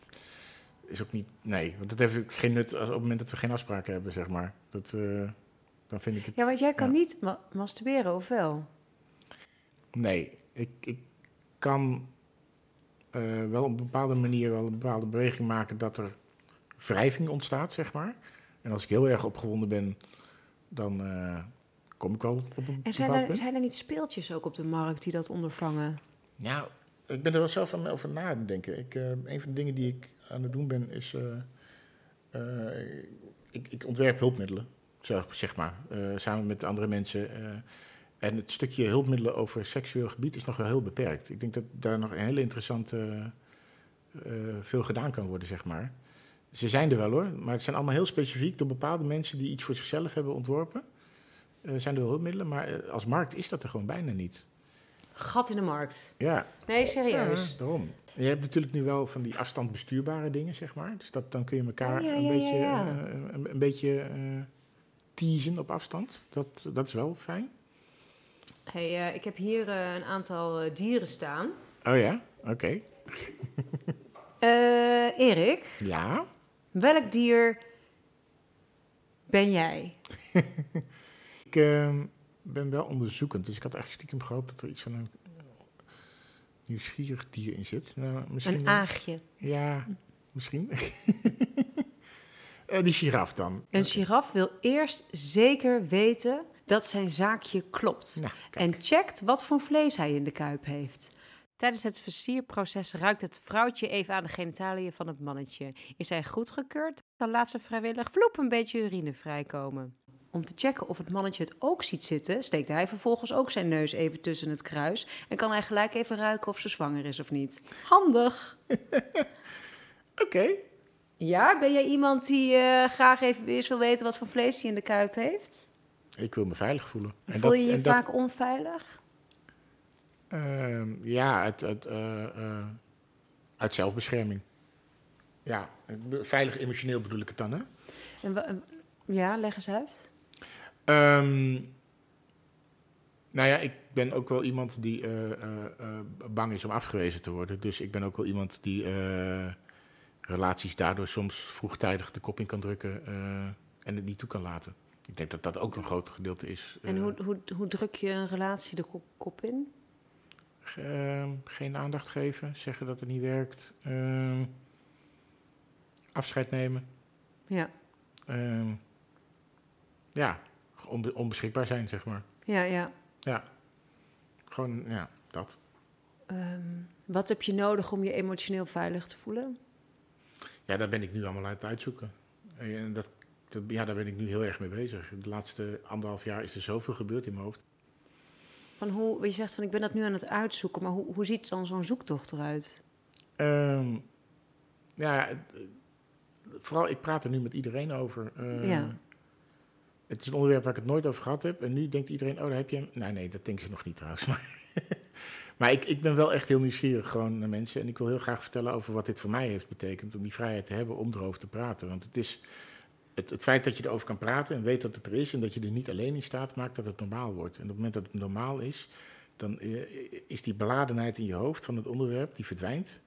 is ook niet. Nee, want dat heeft geen nut als, op het moment dat we geen afspraken hebben, zeg maar. Dat, eh, dan vind ik het. Ja, want jij kan ja. niet ma- masturberen, of wel? Nee, ik, ik kan eh, wel op een bepaalde manier wel een bepaalde beweging maken dat er wrijving ontstaat, zeg maar. En als ik heel erg opgewonden ben, dan eh, kom ik wel op een En zijn er, punt. zijn er niet speeltjes ook op de markt die dat ondervangen? Nou, ik ben er wel zelf aan over na te denken. Ik, een van de dingen die ik aan het doen ben is. eh, eh, ik, ik ontwerp hulpmiddelen, zeg maar, eh, samen met andere mensen. en het stukje hulpmiddelen over seksueel gebied is nog wel heel beperkt. Ik denk dat daar nog een hele interessante. veel gedaan kan worden, zeg maar. Ze zijn er wel hoor, maar het zijn allemaal heel specifiek door bepaalde mensen die iets voor zichzelf hebben ontworpen. Zijn er wel hulpmiddelen, maar als markt is dat er gewoon bijna niet. Gat in de markt. Ja, Nee, serieus. ja, daarom. Je hebt natuurlijk nu wel van die afstand bestuurbare dingen, zeg maar. Dus dat, dan kun je elkaar Oh, ja, een, beetje, eh, een, een beetje eh, teasen op afstand. Dat, dat is wel fijn. Hey, eh, ik heb hier eh, een aantal eh, dieren staan. Oh ja, oké. Eh, Erik, Ja, welk dier ben jij? ik eh, ben wel onderzoekend. Dus ik had eigenlijk stiekem gehoopt dat er iets van een nieuwsgierig dier in zit. Nou, misschien Een aagje. Ja, misschien. Eh, die giraf dan. Een giraf wil eerst zeker weten dat zijn zaakje klopt. Nou, en checkt wat voor vlees hij in de kuip heeft. Tijdens het versierproces ruikt het vrouwtje even aan de genitaliën van het mannetje. Is hij goedgekeurd, dan laat ze vrijwillig vloep een beetje urine vrijkomen. Om te checken of het mannetje het ook ziet zitten, steekt hij vervolgens ook zijn neus even tussen het kruis en kan hij gelijk even ruiken of ze zwanger is of niet. Handig! Oké. Ja, ben jij iemand die eh, graag even eerst wil weten wat voor vlees hij in de kuip heeft? Ik wil me veilig voelen. En Voel dat- je je dat- vaak onveilig? Ehm, ja, uit, uit, eh, eh, uit zelfbescherming. Ja, veilig emotioneel bedoel ik het dan, hè? En- ja, leg eens uit. Ehm, nou ja, ik ben ook wel iemand die eh, eh, eh, bang is om afgewezen te worden. Dus ik ben ook wel iemand die relaties daardoor soms vroegtijdig de kop in kan drukken en het niet toe kan laten. Ik denk dat dat ook een groot gedeelte is. En hoe, hoe, hoe druk je een relatie de kop, in? Ehm, geen aandacht geven, zeggen dat het niet werkt. Ehm, afscheid nemen. Ja, ja, onbe- onbeschikbaar zijn, zeg maar. ja, ja. Ja, gewoon, ja, dat. Ehm, wat heb je nodig om je emotioneel veilig te voelen? Ja, daar ben ik nu allemaal uit het uitzoeken. En dat, dat- ja, daar ben ik nu heel erg mee bezig. De laatste anderhalf jaar is er zoveel gebeurd in mijn hoofd. Van hoe, je zegt van ik ben dat nu aan het uitzoeken, maar hoe, hoe ziet dan zo'n zoektocht eruit? Ehm, ja, vooral ik praat er nu met iedereen over. Eh, Ja. Het is een onderwerp waar ik het nooit over gehad heb. En nu denkt iedereen, oh, daar heb je hem. Nee, nee, dat denken ze nog niet trouwens. Maar, ik, ik ben wel echt heel nieuwsgierig gewoon naar mensen. En ik wil heel graag vertellen over wat dit voor mij heeft betekend. Om die vrijheid te hebben om erover te praten. Want het is... Het, het feit dat je erover kan praten en weet dat het er is... en dat je er niet alleen in staat, maakt dat het normaal wordt. En op het moment dat het normaal is... dan eh, is die beladenheid in je hoofd van het onderwerp... die verdwijnt.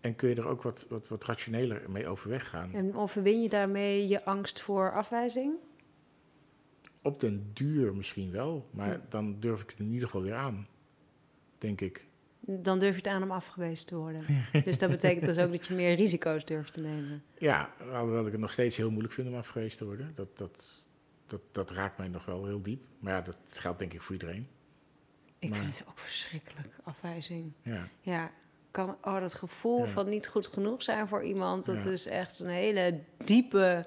En kun je er ook wat, wat, wat rationeler mee overweg gaan. En overwin je daarmee je angst voor afwijzing? Op den duur misschien wel, maar dan durf ik het in ieder geval weer aan. Denk ik. Dan durf je het aan om afgewezen te worden. dus dat betekent dus ook dat je meer risico's durft te nemen. Ja, alhoewel ik het nog steeds heel moeilijk vind om afgewezen te worden. Dat, dat, dat, dat raakt mij nog wel heel diep. Maar ja, dat geldt denk ik voor iedereen. Ik Maar- vind het ook verschrikkelijk, afwijzing. Ja, Ja, kan, oh, dat gevoel Ja. van niet goed genoeg zijn voor iemand, dat Ja. is echt een hele diepe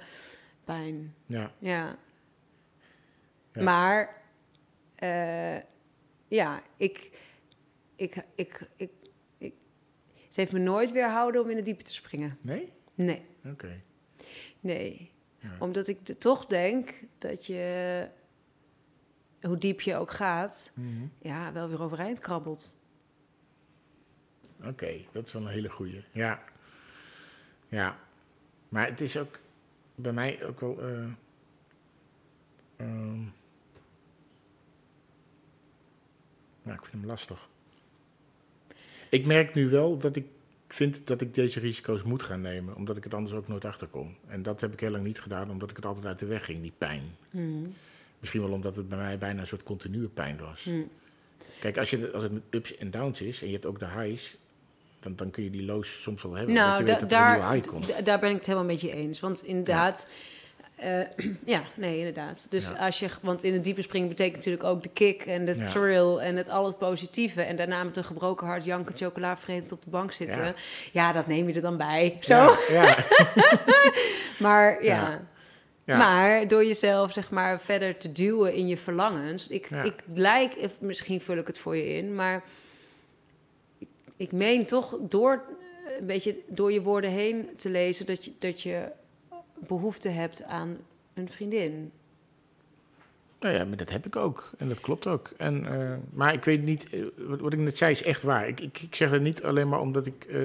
pijn. ja, Ja. Ja. Maar, eh, ja, ik, ik, ik, ik, ik, ze heeft me nooit weerhouden om in de diepe te springen. nee? Nee, Oké. nee. Ja. Omdat ik de- toch denk dat je, hoe diep je ook gaat, Mhm. ja, wel weer overeind krabbelt. Oké, dat is wel een hele goeie. Ja. Ja. Maar het is ook bij mij ook wel... eh, ehm, nou, ik vind hem lastig. Ik merk nu wel dat ik vind dat ik deze risico's moet gaan nemen, omdat ik het anders ook nooit achterkom. En dat heb ik heel lang niet gedaan, omdat ik het altijd uit de weg ging, die pijn. Mhm. Misschien wel omdat het bij mij bijna een soort continue pijn was. Mhm. Kijk, als, je, als het met ups en downs is en je hebt ook de highs, dan, dan kun je die lows soms wel hebben. Nou, je da- weet dat er een nieuwe daar, high komt. da- daar ben ik het helemaal met je eens. Want inderdaad, eh, ja, nee, inderdaad. Dus Ja. als je, want in het diepe springen betekent natuurlijk ook de kick en de Ja. thrill en het al het positieve. En daarna met een gebroken hart janken, chocola vretend op de bank zitten. Ja. Ja. dat neem je er dan bij. Zo. Maar ja. Maar door jezelf zeg maar verder te duwen in je verlangens. Ik, ik lijk, of misschien vul ik het voor je in, maar ik, ik meen toch door eh, een beetje door je woorden heen te lezen dat je, dat je behoefte hebt aan een vriendin. Nou ja, maar dat heb ik ook. En dat klopt ook. En, eh, maar ik weet niet, eh, wat, wat ik net zei is echt waar. Ik, ik, ik zeg dat niet alleen maar omdat ik eh,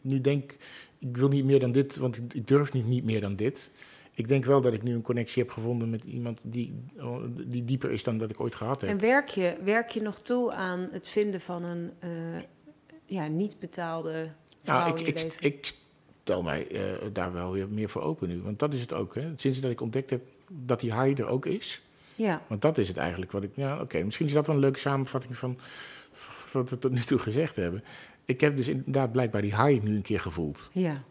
nu denk, ik wil niet meer dan dit, want ik, ik durf niet, niet meer dan dit. Ik denk wel dat ik nu een connectie heb gevonden met iemand die, die dieper is dan dat ik ooit gehad heb. En werk je, werk je nog toe aan het vinden van een ja, niet betaalde vrouw Nou, ik, ik, ik stel mij eh, daar wel weer meer voor open nu. Want dat is het ook. Hè. Sinds dat ik ontdekt heb dat die high er ook is. ja, Want dat is het eigenlijk wat ik... Ja, oké. misschien is dat wel een leuke samenvatting van, van wat we tot nu toe gezegd hebben. Ik heb dus inderdaad blijkbaar die high nu een keer gevoeld. ja.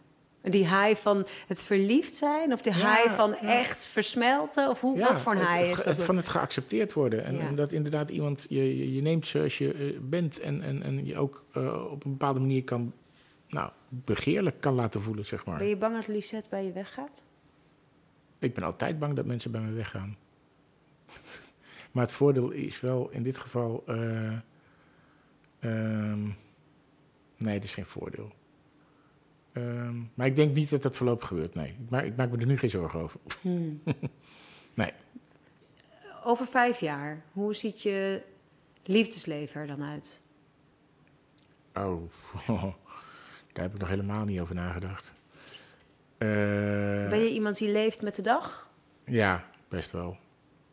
Die high van het verliefd zijn? Of de Ja, high van ja. echt versmelten? Of hoe, Ja, wat voor een high is het-? Van het geaccepteerd worden. En, dat inderdaad iemand je, je, je neemt zoals je eh, bent. En, en, en je ook eh, op een bepaalde manier kan, nou, begeerlijk kan laten voelen, zeg maar. Ben je bang dat Lisette bij je weggaat? Ik ben altijd bang dat mensen bij me weggaan. maar het voordeel is wel in dit geval. eh, ehm, nee, het is geen voordeel. Ehm, maar ik denk niet dat dat voorlopig gebeurt. Nee, ik maak, ik maak me er nu geen zorgen over. Nee. Over vijf jaar, hoe ziet je liefdesleven er dan uit? Oh, daar heb ik nog helemaal niet over nagedacht. Eh, ben je iemand die leeft met de dag? Ja, best wel.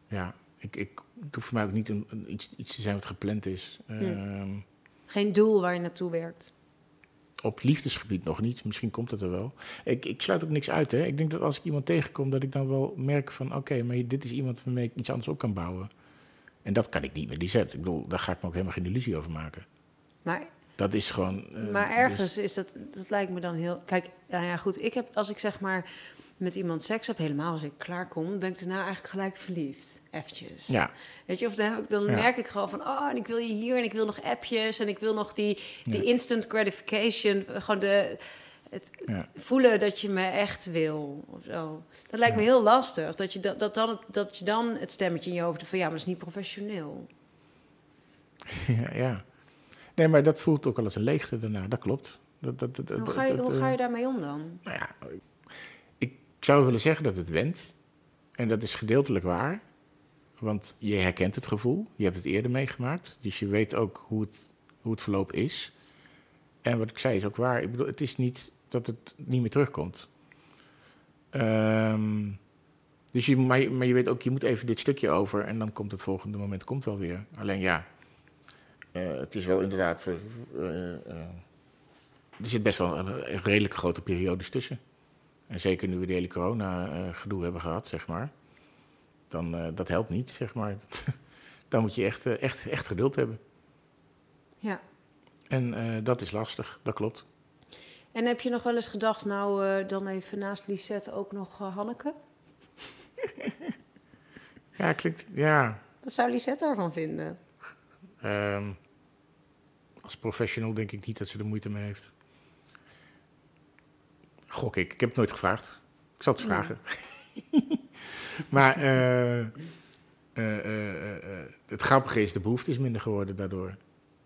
Ja, ik, ik, het hoeft voor mij ook niet een, een- iets, iets te zijn wat gepland is. Ehm, Geen doel waar je naartoe werkt? Op liefdesgebied nog niet. Misschien komt het er wel. Ik, ik sluit ook niks uit. Hè. Ik denk dat als ik iemand tegenkom, dat ik dan wel merk van... oké, maar dit is iemand waarmee ik iets anders op kan bouwen. En dat kan ik niet met die zet. Ik bedoel, daar ga ik me ook helemaal geen illusie over maken. Maar Dat is gewoon... eh, Maar dus- ergens is dat, dat lijkt me dan heel. Kijk, nou ja, goed. Ik heb, als ik zeg maar met iemand seks heb, helemaal als ik klaar kom, ben ik daarna eigenlijk gelijk verliefd. Eventjes. ja, Weet je, of dan, Ja. merk ik gewoon van, oh, en ik wil je hier en ik wil nog appjes en ik wil nog die, die Ja. instant gratification. Gewoon de, het ja. voelen dat je me echt wil. Of zo. Dat lijkt me heel lastig. Dat je, dat, dat, dan, het- dat je dan het stemmetje in je hoofd hebt van, ja, maar dat is niet professioneel. ja, ja. Nee, maar dat voelt ook wel als een leegte daarna. Dat klopt. Dat, dat, dat, Hoe ga je, hoe eh, ga je daarmee om dan? Nou ja, ik zou willen zeggen dat het went. En dat is gedeeltelijk waar. Want je herkent het gevoel. Je hebt het eerder meegemaakt. Dus je weet ook hoe het, hoe het verloop is. En wat ik zei is ook waar. Ik bedoel, het is niet dat het niet meer terugkomt. Ehm, dus je, maar, je- maar je weet ook, je moet even dit stukje over. En dan komt het volgende moment komt wel weer. Alleen ja, eh, het is wel inderdaad... eh, eh, er zit best wel een, redelijk grote periodes tussen. En zeker nu we de hele corona-gedoe hebben gehad, zeg maar. Dan, dat helpt niet, zeg maar. dan moet je echt, echt, echt geduld hebben. Ja. En dat is lastig, dat klopt. En heb je nog wel eens gedacht, nou dan even naast Lisette ook nog Hanneke? Ja, klinkt... Ja, Wat zou Lisette daarvan vinden? ehm, als professional denk ik niet dat ze er moeite mee heeft. Gok ik. Ik heb het nooit gevraagd. Ik zal het vragen. maar eh, eh, eh, het grappige is, de behoefte is minder geworden daardoor.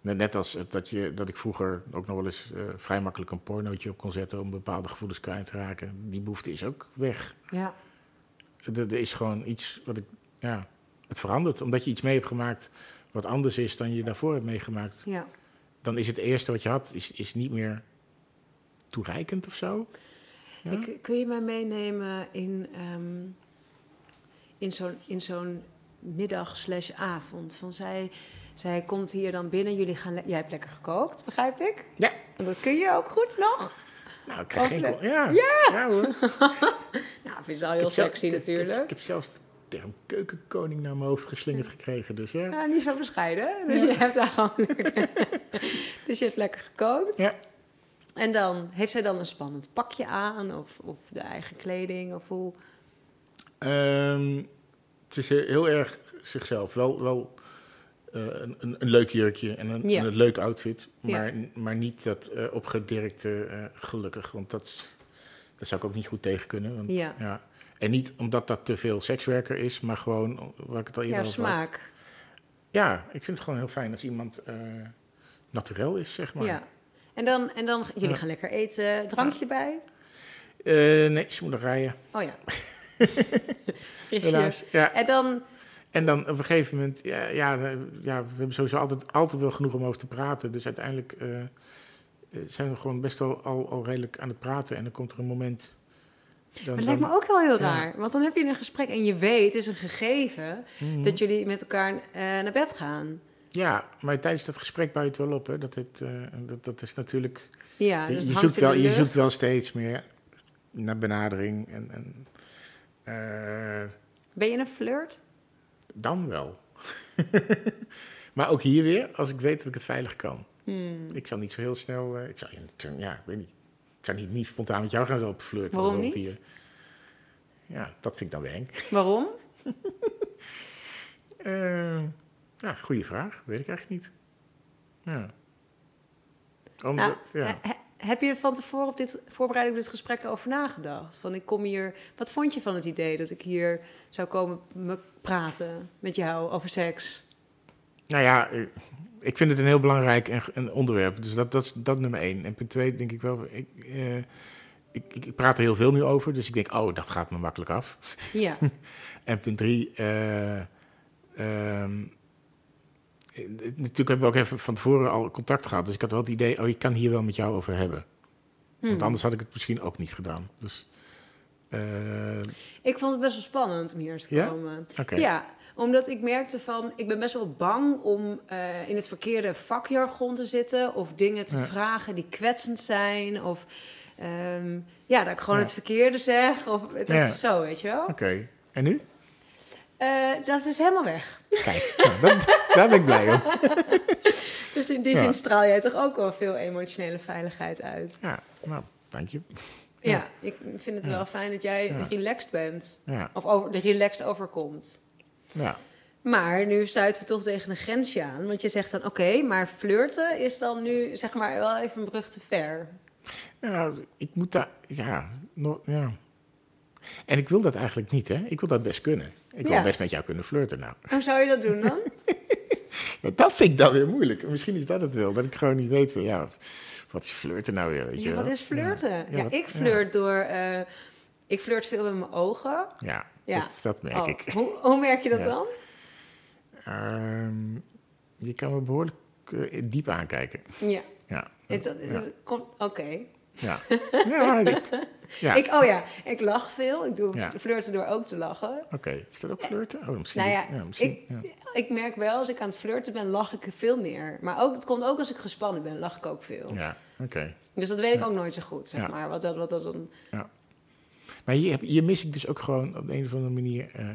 Net, als dat, je, dat ik vroeger ook nog wel eens vrij makkelijk een pornootje op kon zetten om bepaalde gevoelens kwijt te raken. Die behoefte is ook weg. Ja. Er, er is gewoon iets wat ik, ja, het verandert. Omdat je iets mee hebt gemaakt wat anders is dan je daarvoor hebt meegemaakt. ja. Dan is het eerste wat je had, is, is niet meer toereikend of zo. Ja? Ik, kun je mij meenemen in, ehm, in zo'n in zo'n middag slash avond? Van zij, zij komt hier dan binnen, jullie gaan jij hebt lekker gekookt, begrijp ik? Ja. En dat kun je ook goed nog? Nou, ik krijg geen... Hopelijk. Ja, ja. hoor. Nou, vind je al heel zelf- sexy ik heb- Ik, natuurlijk. ik heb zelfs term keukenkoning naar mijn hoofd geslingerd gekregen, dus ja. Ja, niet zo bescheiden. Dus je hebt daar gewoon lekker... dus je hebt lekker gekookt. Ja. En dan, heeft zij dan een spannend pakje aan? Of, of de eigen kleding? Of hoe? Ehm, het is heel erg zichzelf. Wel, wel eh, een, een, een leuk jurkje en een, Ja. en een leuk outfit. Ja. Maar, maar niet dat eh, opgedirkte eh, gelukkig. Want dat, dat zou ik ook niet goed tegen kunnen. Want, Ja. En niet omdat dat te veel sekswerker is, maar gewoon, waar ik het al eerder Ja, over had. smaak. Ja, ik vind het gewoon heel fijn als iemand eh naturel is, zeg maar. Ja. En dan, en dan jullie Ja. gaan lekker eten. Drankje erbij? Eh, nee, ze moet nog rijden, Oh ja. Helaas. Ja. En dan, En dan op een gegeven moment, ja, ja, ja, we hebben sowieso altijd, altijd wel genoeg om over te praten. Dus uiteindelijk eh, zijn we gewoon best wel al, al redelijk aan het praten. En dan komt er een moment. Dan, maar het lijkt me ook wel heel ja. raar. Want dan heb je een gesprek en je weet, het is een gegeven, Mhm. dat jullie met elkaar eh, naar bed gaan. Ja, maar tijdens dat gesprek bouw je het wel op. Hè. Dat, het, eh, dat, dat is natuurlijk. Ja, je dus je, hangt zoekt wel, je zoekt wel steeds meer naar benadering. En, en, eh, Ben je een flirt? dan wel. maar ook hier weer, als ik weet dat ik het veilig kan. Hmm. Ik zal niet zo heel snel. ik zal, ja, ik weet niet. Ik zou niet, niet spontaan met jou gaan lopen flirten. Waarom niet? hier. Ja, dat vind ik dan eng. Waarom? Eh, ja, goede vraag. Weet ik eigenlijk niet. Ja. Nou, ja. he- he- heb je er van tevoren op dit voorbereiding op dit gesprek over nagedacht? Van ik kom hier. Wat vond je van het idee dat ik hier zou komen me praten met jou over seks? Nou ja, eh, ik vind het een heel belangrijk en, een onderwerp. Dus dat, dat is dat nummer één. En punt twee denk ik wel... Ik, eh, ik, ik, praat er heel veel nu over, dus ik denk, oh, dat gaat me makkelijk af. Ja, En punt drie... eh, natuurlijk hebben we ook even van tevoren al contact gehad. Dus ik had wel het idee, oh, ik kan hier wel met jou over hebben. Want Hmm. anders had ik het misschien ook niet gedaan. Dus, eh, ik vond het best wel spannend om hier te Ja? komen. oké. Ja, omdat ik merkte van, ik ben best wel bang om eh, in het verkeerde vakjargon te zitten of dingen te Ja. vragen die kwetsend zijn of ehm, ja, dat ik gewoon Ja. het verkeerde zeg of dat Ja. is zo, weet je wel. Oké. En nu? Eh, dat is helemaal weg. Kijk, nou, dat, daar ben ik blij om. Dus in die zin straal jij toch ook wel veel emotionele veiligheid uit. Ja, nou, dank je. Ja, ik vind het wel fijn dat jij relaxed bent. Of over, de relaxed overkomt. Ja. Maar nu stuiten we toch tegen een grensje aan. Want je zegt dan, oké, maar flirten is dan nu zeg maar wel even een brug te ver. Ja, ik moet daar, ja, no, ja. En ik wil dat eigenlijk niet, hè. Ik wil dat best kunnen. Ik wil Ja. best met jou kunnen flirten, nou. Hoe zou je dat doen dan? Dat vind ik dan weer moeilijk. Misschien is dat het wel, dat ik gewoon niet weet van, ja, wat is flirten nou weer, weet je Ja, wel? wat is flirten? Ja, ik flirt door... eh, ik flirt veel met mijn ogen. Ja, Ja. Dat, dat merk Oh, ik. Hoe, hoe merk je dat Ja. dan? Ehm, je kan me behoorlijk eh, diep aankijken. Ja. Ja, ja. Oké. ja. ja, ik, ja. Ik, oh ja, ik lach veel. Ik doe Ja. flirten door ook te lachen. Oké, is dat ook flirten? Oh, misschien. Nou ja, misschien, ik- ja. Ik merk wel, als ik aan het flirten ben, lach ik veel meer. Maar ook, het komt ook als ik gespannen ben, lach ik ook veel. Ja, oké. Dus dat weet ik Ja. ook nooit zo goed, zeg Ja. maar. Wat dat, wat dat dan... Maar hier, mis ik dus ook gewoon op de een of andere manier. eh,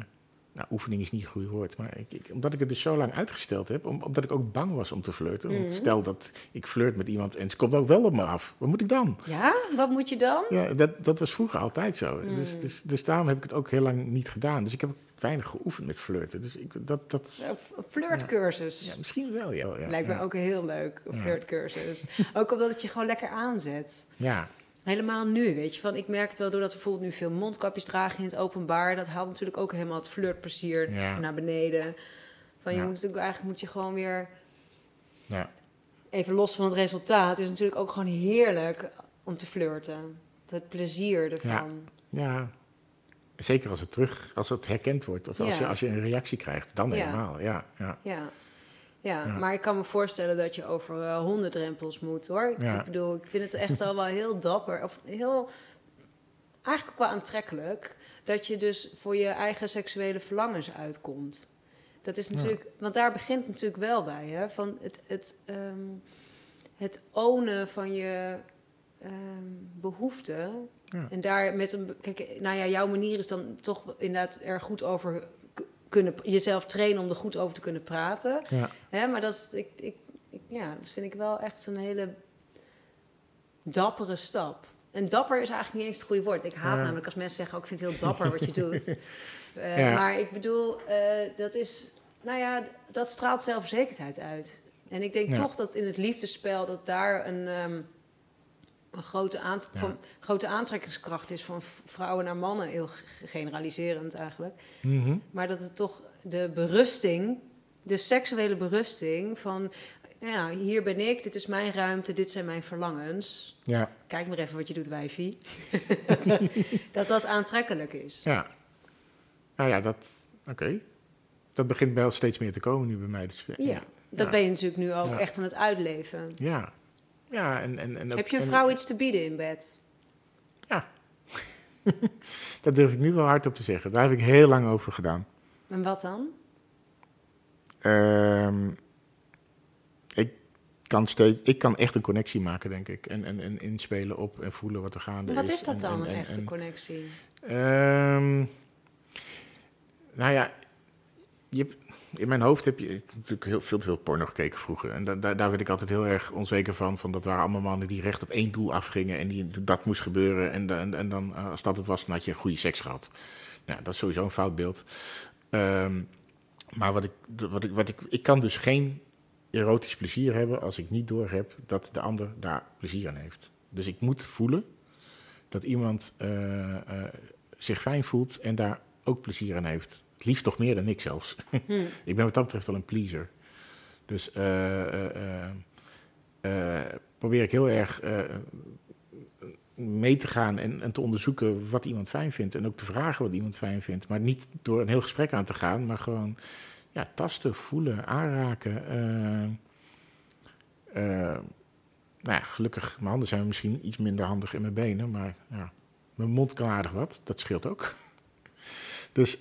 nou, oefening is niet een goed woord. Maar ik, ik- omdat ik het dus zo lang uitgesteld heb. om- omdat ik ook bang was om te flirten. Mhm. stel dat ik flirt met iemand en ze komt ook wel op me af. Wat moet ik dan? Ja, wat moet je dan? Ja, dat, dat was vroeger altijd zo. Mhm. Dus, dus, dus daarom heb ik het ook heel lang niet gedaan. Dus ik heb weinig geoefend met flirten. Dus ik, dat, dat, Een flirtcursus. ja, misschien wel, ja. ja Lijkt me ook heel leuk, een flirtcursus. ook omdat het je gewoon lekker aanzet. Ja, Helemaal nu, weet je. Van, ik merk het wel doordat we bijvoorbeeld nu veel mondkapjes dragen in het openbaar. Dat haalt natuurlijk ook helemaal het flirtplezier Ja. naar beneden. Van, je Ja. moet natuurlijk, eigenlijk moet je gewoon weer... ja. Even los van het resultaat, is natuurlijk ook gewoon heerlijk om te flirten. Het plezier ervan. ja. Zeker als het terug, als het herkend wordt. Of als, je, als je een reactie krijgt. Dan Ja. helemaal, ja. ja. Ja. Ja, maar ik kan me voorstellen dat je over eh, honderd drempels moet, hoor. Ik, bedoel, ik vind het echt al wel heel dapper. Of heel, eigenlijk ook wel aantrekkelijk... dat je dus voor je eigen seksuele verlangens uitkomt. Dat is natuurlijk... Want daar begint natuurlijk wel bij, hè. Van het, het, ehm, het ownen van je ehm, behoeften... Ja. En daar met een... Kijk, nou ja, jouw manier is dan toch inderdaad er goed over... Kunnen, jezelf trainen om er goed over te kunnen praten. ja. Hè, maar dat, is, ik, ik, ik, ja, dat vind ik wel echt een hele dappere stap. En dapper is eigenlijk niet eens het goede woord. Ik haat Ja. namelijk als mensen zeggen, ook, ik vind het heel dapper wat je doet. Eh, Ja. Maar ik bedoel, eh, dat is, nou ja, dat straalt zelfverzekerdheid uit. En ik denk Ja. toch dat in het liefdespel, dat daar een, ehm, een grote, aant- Ja. van, grote aantrekkingskracht is van vrouwen naar mannen. Heel generaliserend eigenlijk. Mhm. Maar dat het toch de berusting, de seksuele berusting van... Ja, hier ben ik, dit is mijn ruimte, dit zijn mijn verlangens. ja. Kijk maar even wat je doet, wijfie. dat dat aantrekkelijk is. Ja. Nou ja, dat... Oké. Dat begint wel steeds meer te komen nu bij mij. Dus, Ja, dat Ja. ben je natuurlijk nu ook echt aan het uitleven. Ja. Ja, en... en, en ook- Heb je een en- vrouw iets te bieden in bed? Dat durf ik nu wel hardop te zeggen. Daar heb ik heel lang over gedaan. En wat dan? Ehm, ik, kan steeds, ik kan echt een connectie maken, denk ik. En, en, en inspelen op en voelen wat er gaande is. wat is dat En- dan, en- een en- echte connectie? Ehm, nou ja, je hebt, in mijn hoofd heb je natuurlijk heel veel te veel porno gekeken vroeger. En da- da- daar werd ik altijd heel erg onzeker van. van. Dat waren allemaal mannen die recht op één doel afgingen. En die, dat moest gebeuren. En, en dan, eh, als dat het was, dan had je goede seks gehad. Nou, dat is sowieso een fout beeld. Ehm, maar wat ik, wat ik, wat ik, ik kan dus geen erotisch plezier hebben als ik niet doorheb dat de ander daar plezier aan heeft. Dus ik moet voelen dat iemand eh, eh, zich fijn voelt en daar ook plezier aan heeft. Het liefst toch meer dan ik zelfs. Hm. ik ben wat dat betreft wel een pleaser. Dus eh, eh, eh, probeer ik heel erg mee te gaan en, en te onderzoeken wat iemand fijn vindt. En ook te vragen wat iemand fijn vindt. Maar niet door een heel gesprek aan te gaan, maar gewoon ja, tasten, voelen, aanraken. nou ja, gelukkig, mijn handen zijn misschien iets minder handig in mijn benen, maar ja, mijn mond kan aardig wat, dat scheelt ook. Dus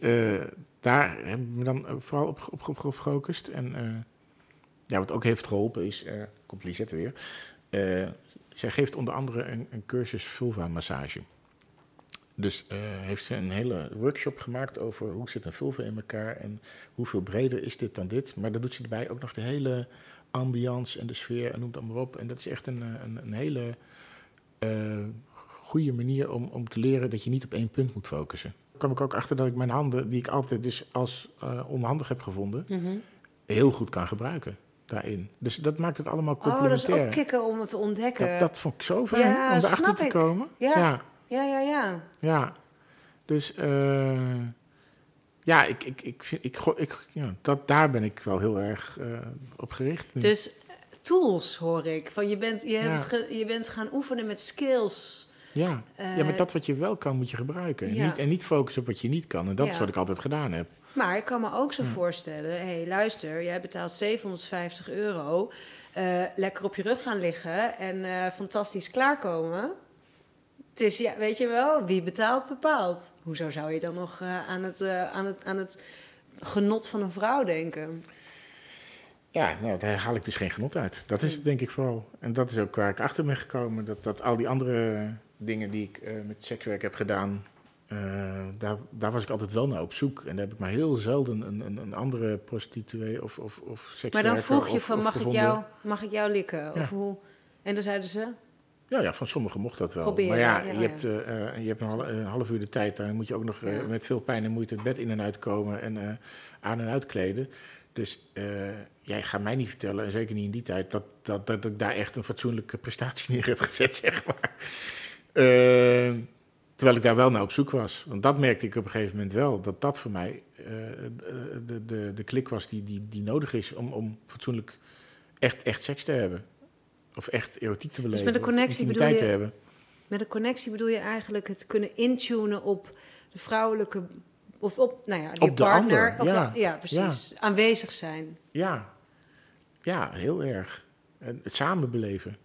daar hebben we me dan vooral op, gefocust. En eh, ja, wat ook heeft geholpen is, eh, komt Lisette weer, eh, zij geeft onder andere een, cursus vulva-massage. Dus eh, heeft ze een hele workshop gemaakt over hoe zit een vulva in elkaar en hoeveel breder is dit dan dit. Maar dan doet ze erbij ook nog de hele ambiance en de sfeer en noem het allemaal op. En dat is echt een, een, een hele goede manier om, om te leren dat je niet op één punt moet focussen. Kwam ik ook achter dat ik mijn handen, die ik altijd dus als eh, onhandig heb gevonden, Mhm. heel goed kan gebruiken daarin. Dus dat maakt het allemaal Oh, dat is complementair. ook kicken om het te ontdekken. dat, dat vond ik zo fijn Ja, om erachter te ik. komen. Ja. ja. Ja, ja, ja. Ja, dus eh, ja, ik, ik, ik vind, ik, ik, ja dat, daar ben ik wel heel erg eh, op gericht. nu. Dus tools hoor ik. Van je, bent, je, hebt je bent gaan oefenen met skills. Ja. Eh, ja, maar dat wat je wel kan, moet je gebruiken. En, ja. niet, en niet focussen op wat je niet kan. En dat is wat ik altijd gedaan heb. Maar ik kan me ook zo voorstellen, hé hey, luister, jij betaalt 750 euro, eh, lekker op je rug gaan liggen en eh, fantastisch klaarkomen. Het is, ja, weet je wel, wie betaalt bepaalt. Hoezo zou je dan nog eh, aan, het, eh, aan, het, aan het genot van een vrouw denken? Ja, nou, daar haal ik dus geen genot uit. Dat is Hm. het denk ik vooral. En dat is ook waar ik achter ben gekomen. Dat, dat al die andere dingen die ik eh, met sekswerk heb gedaan, eh, daar, daar was ik altijd wel naar op zoek. En daar heb ik maar heel zelden een, een, een andere prostituee of, of, of Maar sekswerker dan vroeg je of- van, mag ik, jou, mag ik jou likken? Ja. Of hoe? En dan zeiden ze, Ja, ja, van sommigen mocht dat wel. Proberen, maar ja, ja, je. Hebt, eh, je hebt een, hal- een half uur de tijd. Dan moet je ook nog met veel pijn en moeite het bed in en uit komen en aan en uitkleden. Dus jij gaat mij niet vertellen, en zeker niet in die tijd, dat, dat, dat ik daar echt een fatsoenlijke prestatie neer heb gezet, zeg maar. Eh, terwijl ik daar wel naar op zoek was. Want dat merkte ik op een gegeven moment wel, dat dat voor mij eh, de, de, de klik was die, die, die nodig is om, om fatsoenlijk echt, echt seks te hebben. Of echt erotiek te beleven. met een connectie bedoel je- te hebben. met een connectie bedoel je eigenlijk het kunnen intunen op de vrouwelijke, of op, nou ja, je Op de partner. ander, op ja. de- ja, precies. Aanwezig zijn. Ja, ja, heel erg. En het samen beleven.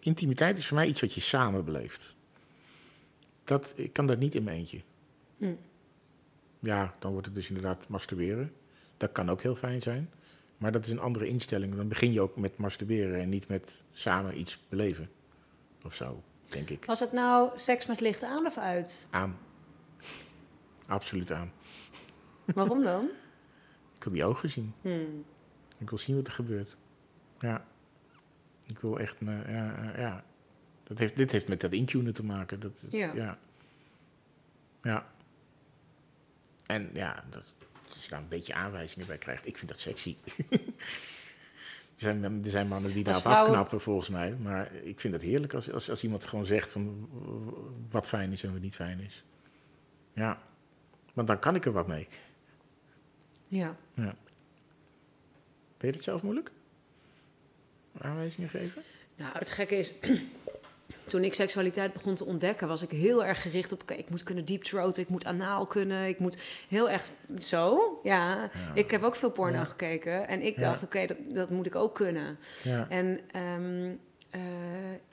Intimiteit is voor mij iets wat je samen beleeft. Dat, ik kan dat niet in mijn eentje. Hm. Ja, dan wordt het dus inderdaad masturberen. Dat kan ook heel fijn zijn. Maar dat is een andere instelling. Dan begin je ook met masturberen en niet met samen iets beleven. Of zo, denk ik. Was het nou seks met licht aan of uit? Aan. Absoluut aan. Waarom dan? Ik wil die ogen zien. Hmm. Ik wil zien wat er gebeurt. Ja. Ik wil echt, ja, eh, ja. Dat heeft, dit heeft met dat intunen te maken. Dat, dat- Ja. ja. Ja. En ja, dat, als je daar een beetje aanwijzingen bij krijgt, ik vind dat sexy. er, zijn, er zijn mannen die daarop vrouwen- afknappen volgens mij. Maar ik vind het heerlijk als, als, als iemand gewoon zegt van wat fijn is en wat niet fijn is. Ja. Want dan kan ik er wat mee. Ja. Ja. Vind je het zelf moeilijk? Aanwijzingen geven? Nou, het gekke is, toen ik seksualiteit begon te ontdekken, was ik heel erg gericht op, ik moet kunnen deep throaten, ik moet anaal kunnen, ik moet heel erg zo. Ja, ik heb ook veel porno Ja. gekeken en ik Ja. dacht, oké, dat, dat moet ik ook kunnen. Ja. En ehm, eh,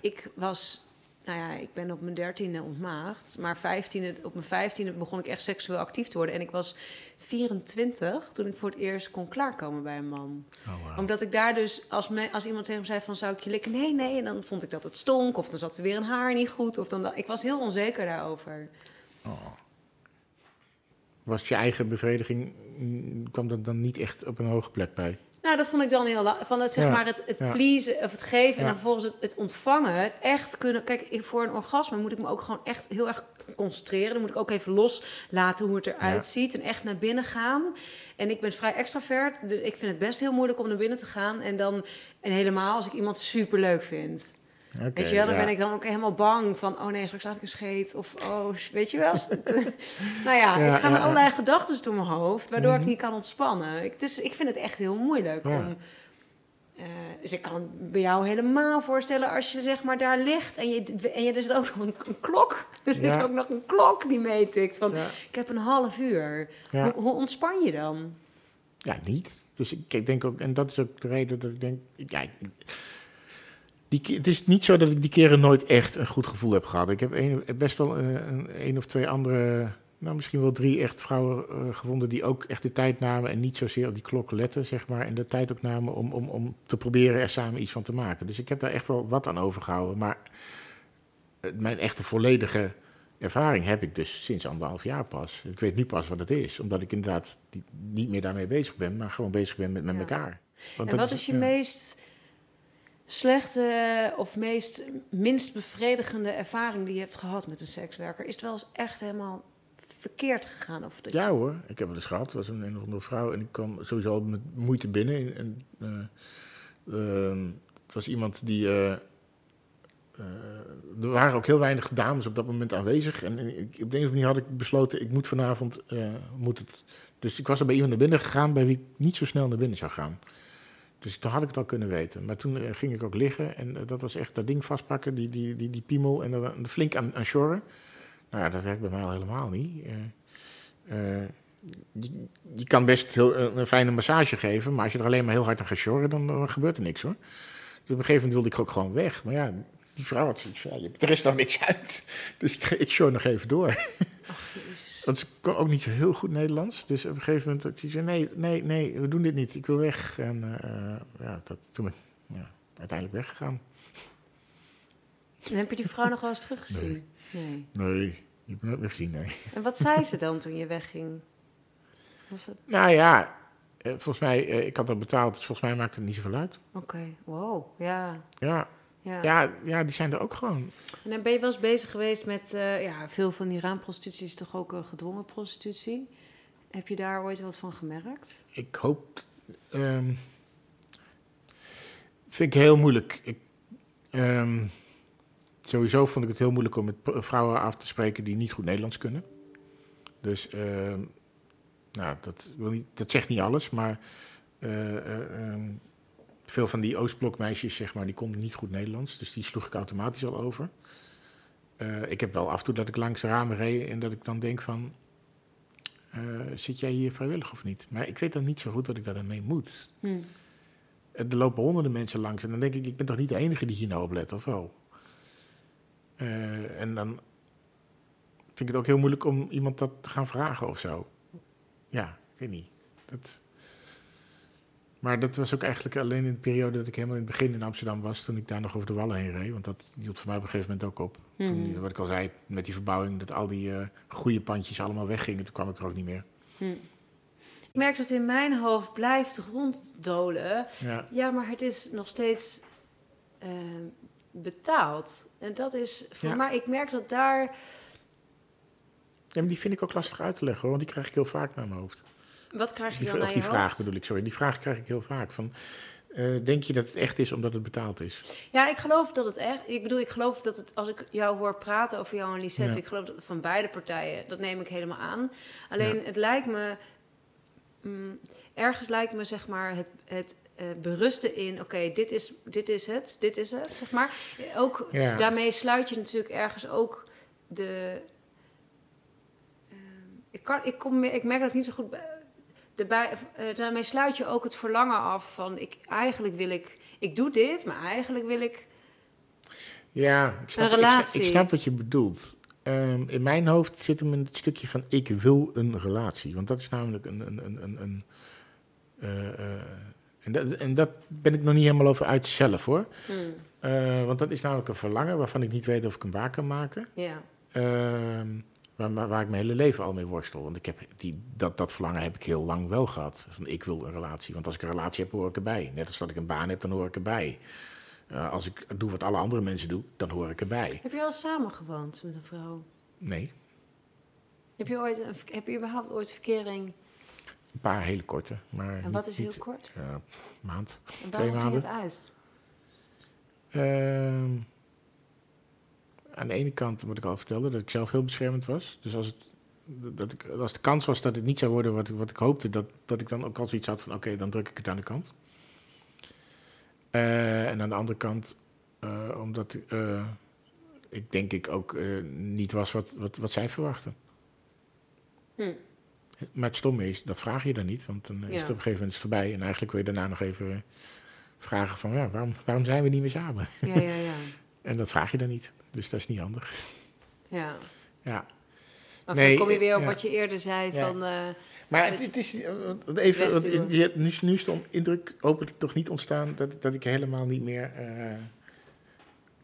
ik was, nou ja, ik ben op mijn dertiende ontmaagd. Maar 15e, op mijn vijftiende begon ik echt seksueel actief te worden. En ik was 24 toen ik voor het eerst kon klaarkomen bij een man. Oh. Omdat ik daar dus, als, me, als iemand tegen me zei van zou ik je likken? Nee, nee. En dan vond ik dat het stonk. Of dan zat er weer een haar niet goed. Of dan, ik was heel onzeker daarover. Oh. was je eigen bevrediging, mm, kwam dat dan niet echt op een hoge plek bij? Nou, dat vond ik dan heel Van het, zeg Ja, maar, het, het ja. pleasen of het geven en dan vervolgens het, het ontvangen. Het echt kunnen... Kijk, voor een orgasme moet ik me ook gewoon echt heel erg concentreren. Dan moet ik ook even loslaten hoe het eruit ziet en echt naar binnen gaan. En ik ben vrij extravert. dus ik vind het best heel moeilijk om naar binnen te gaan. En dan, en helemaal als ik iemand super leuk vind. Weet je wel, dan ja. ben ik dan ook helemaal bang van... oh nee, straks laat ik een scheet. Of oh, weet je wel. nou ja, Ja, ik ga ja, allerlei gedachten door mijn hoofd... waardoor ik Mhm. niet kan ontspannen. Ik, dus ik vind het echt heel moeilijk om... eh, dus ik kan het bij jou helemaal voorstellen als je zeg maar daar ligt... en je, en je er zit ook nog een, een klok. Er zit Ja. ook nog een klok die meetikt van... Ja. ik heb een half uur. Ja. Hoe, hoe ontspan je dan? Ja, niet. Dus ik, ik denk ook, en dat is ook de reden dat ik denk, ja, ik- die, het is niet zo dat ik die keren nooit echt een goed gevoel heb gehad. Ik heb een, best wel eh, een, een of twee andere, nou misschien wel drie echt vrouwen eh, gevonden die ook echt de tijd namen en niet zozeer op die klok letten, zeg maar, en de tijd ook namen om, om, om te proberen er samen iets van te maken. Dus ik heb daar echt wel wat aan overgehouden, maar eh, mijn echte volledige ervaring heb ik dus sinds anderhalf jaar pas. Ik weet nu pas wat het is, omdat ik inderdaad niet meer daarmee bezig ben, maar gewoon bezig ben met, met Ja. elkaar. Want En wat is je ja. meest slechte of meest minst bevredigende ervaring die je hebt gehad met een sekswerker? Is het wel eens echt helemaal verkeerd gegaan? Of dat Ja je- hoor, ik heb wel eens gehad. Het was een, een of andere vrouw en ik kwam sowieso al met moeite binnen. En, eh, ehm, het was iemand die... eh, eh, er waren ook heel weinig dames op dat moment aanwezig. En, en ik, op de een of andere manier had ik besloten, ik moet vanavond... moet het. Dus ik was er bij iemand naar binnen gegaan bij wie ik niet zo snel naar binnen zou gaan. Dus toen had ik het al kunnen weten. Maar toen eh, ging ik ook liggen en eh, dat was echt dat ding vastpakken, die, die, die, die piemel en dan flink aan, aan sjorren. Nou ja, dat werkt bij mij al helemaal niet. Eh, je, kan best heel, een, fijne massage geven, maar als je er alleen maar heel hard aan gaat sjorren, dan, gebeurt er niks hoor. Dus op een gegeven moment wilde ik ook gewoon weg. Maar ja, die vrouw had zoiets van, ja, er is nog niks uit. Dus ik, ik sjor nog even door. Ach. Ze kon ook niet zo heel goed Nederlands. Dus op een gegeven moment had ik zei, nee, nee, nee, we doen dit niet. Ik wil weg. En eh, ja, dat, toen ben ik ja, uiteindelijk weggegaan. En heb je die vrouw nog wel eens teruggezien? Nee. Nee, ik heb hem nooit meer gezien, nee. En wat zei ze dan toen je wegging? Was het... Nou ja, eh, volgens mij, eh, ik had dat betaald, dus volgens mij maakte het niet zoveel uit. Oké, wow, ja. Ja, ja. ja, ja, die zijn er ook gewoon. En dan ben je wel eens bezig geweest met... eh, ja, veel van die raamprostitutie is toch ook een gedwongen prostitutie? Heb je daar ooit wat van gemerkt? Ik hoop. ehm, vind ik heel moeilijk. Ik, ehm, sowieso vond ik het heel moeilijk om met vrouwen af te spreken die niet goed Nederlands kunnen. Dus, ehm, nou, dat, wil niet, dat zegt niet alles, maar eh, eh, veel van die Oostblokmeisjes, zeg maar, die konden niet goed Nederlands. Dus die sloeg ik automatisch al over. Eh, ik heb wel af en toe dat ik langs de ramen reed en dat ik dan denk van... eh, zit jij hier vrijwillig of niet? Maar ik weet dan niet zo goed wat ik daar dan mee moet. Hm. Er lopen honderden mensen langs en dan denk ik, ik ben toch niet de enige die hier nou op let, of wel? Eh, en dan vind ik het ook heel moeilijk om iemand dat te gaan vragen of zo. Ja, ik weet niet. Dat... Maar dat was ook eigenlijk alleen in de periode dat ik helemaal in het begin in Amsterdam was, toen ik daar nog over de Wallen heen reed. Want dat hield voor mij op een gegeven moment ook op. Toen, Mhm. wat ik al zei, met die verbouwing, dat al die eh, goede pandjes allemaal weggingen, toen kwam ik er ook niet meer. Hm. Ik merk dat in mijn hoofd blijft ronddolen. Ja, Ja, maar het is nog steeds eh, betaald. En dat is voor Ja. mij, ik merk dat daar. Ja, maar die vind ik ook lastig uit te leggen, hoor, want die krijg ik heel vaak naar mijn hoofd. Wat krijg je Die, dan of die vraag hoofd? bedoel ik, sorry. Die vraag krijg ik heel vaak. Van, eh, denk je dat het echt is omdat het betaald is? Ja, ik geloof dat het echt. Ik bedoel, ik geloof dat het. Als ik jou hoor praten over jou en Lisette, Ja. ik geloof dat van beide partijen. Dat neem ik helemaal aan. Alleen Ja. het lijkt me. mm, ergens lijkt me zeg maar het. het eh, berusten in, oké, dit, is, dit is het, dit is het, zeg maar. Ook Ja. daarmee sluit je natuurlijk ergens ook de. ehm, ik, kan, ik, kom, ik merk dat ik niet zo goed. Eh, daarmee sluit je ook het verlangen af van, ik, eigenlijk wil ik, ik doe dit, maar eigenlijk wil ik. Ja, ik snap, Een relatie. Ik, snap wat je bedoelt. Ehm, in mijn hoofd zit hem een stukje van ik wil een relatie. Want dat is namelijk een... een, een, een, een eh, eh, en, dat, en dat ben ik nog niet helemaal over uit zelf hoor. Hmm, want dat is namelijk een verlangen waarvan ik niet weet of ik hem waar kan maken. ja. Ehm, waar, waar, waar ik mijn hele leven al mee worstel. Want ik heb die, dat, dat verlangen heb ik heel lang wel gehad. Dus ik wil een relatie. Want als ik een relatie heb, hoor ik erbij. Net als dat ik een baan heb, dan hoor ik erbij. Eh, als ik doe wat alle andere mensen doen, dan hoor ik erbij. Heb je al samen gewoond met een vrouw? Nee, Heb je, ooit een, heb je überhaupt ooit verkering? een paar hele korte. Maar En niet- wat is heel niet, kort? eh, maand. En twee waarom ging maanden. het uit? Ehm, aan de ene kant moet ik al vertellen dat ik zelf heel beschermend was. Dus als, het, dat ik, als de kans was dat het niet zou worden wat, ik- wat ik hoopte, dat, dat ik dan ook al zoiets had van oké, dan druk ik het aan de kant. Eh, en aan de andere kant, eh, omdat eh, ik denk ik ook niet was wat, wat, wat zij verwachten. Hm. Maar het stomme is, dat vraag je dan niet, want dan is het op een gegeven moment voorbij. En eigenlijk wil je daarna nog even vragen van, ja, waarom, waarom zijn we niet meer samen? Ja, ja, ja. En dat vraag je dan niet. Dus dat is niet handig. ja. Ja. Nee, dan kom je weer op ja. wat je eerder zei Ja. van... eh, Maar het, het is eh, even, want Wegduwen. je hebt nu, nu is de indruk hopelijk toch niet ontstaan dat, dat ik helemaal niet meer eh,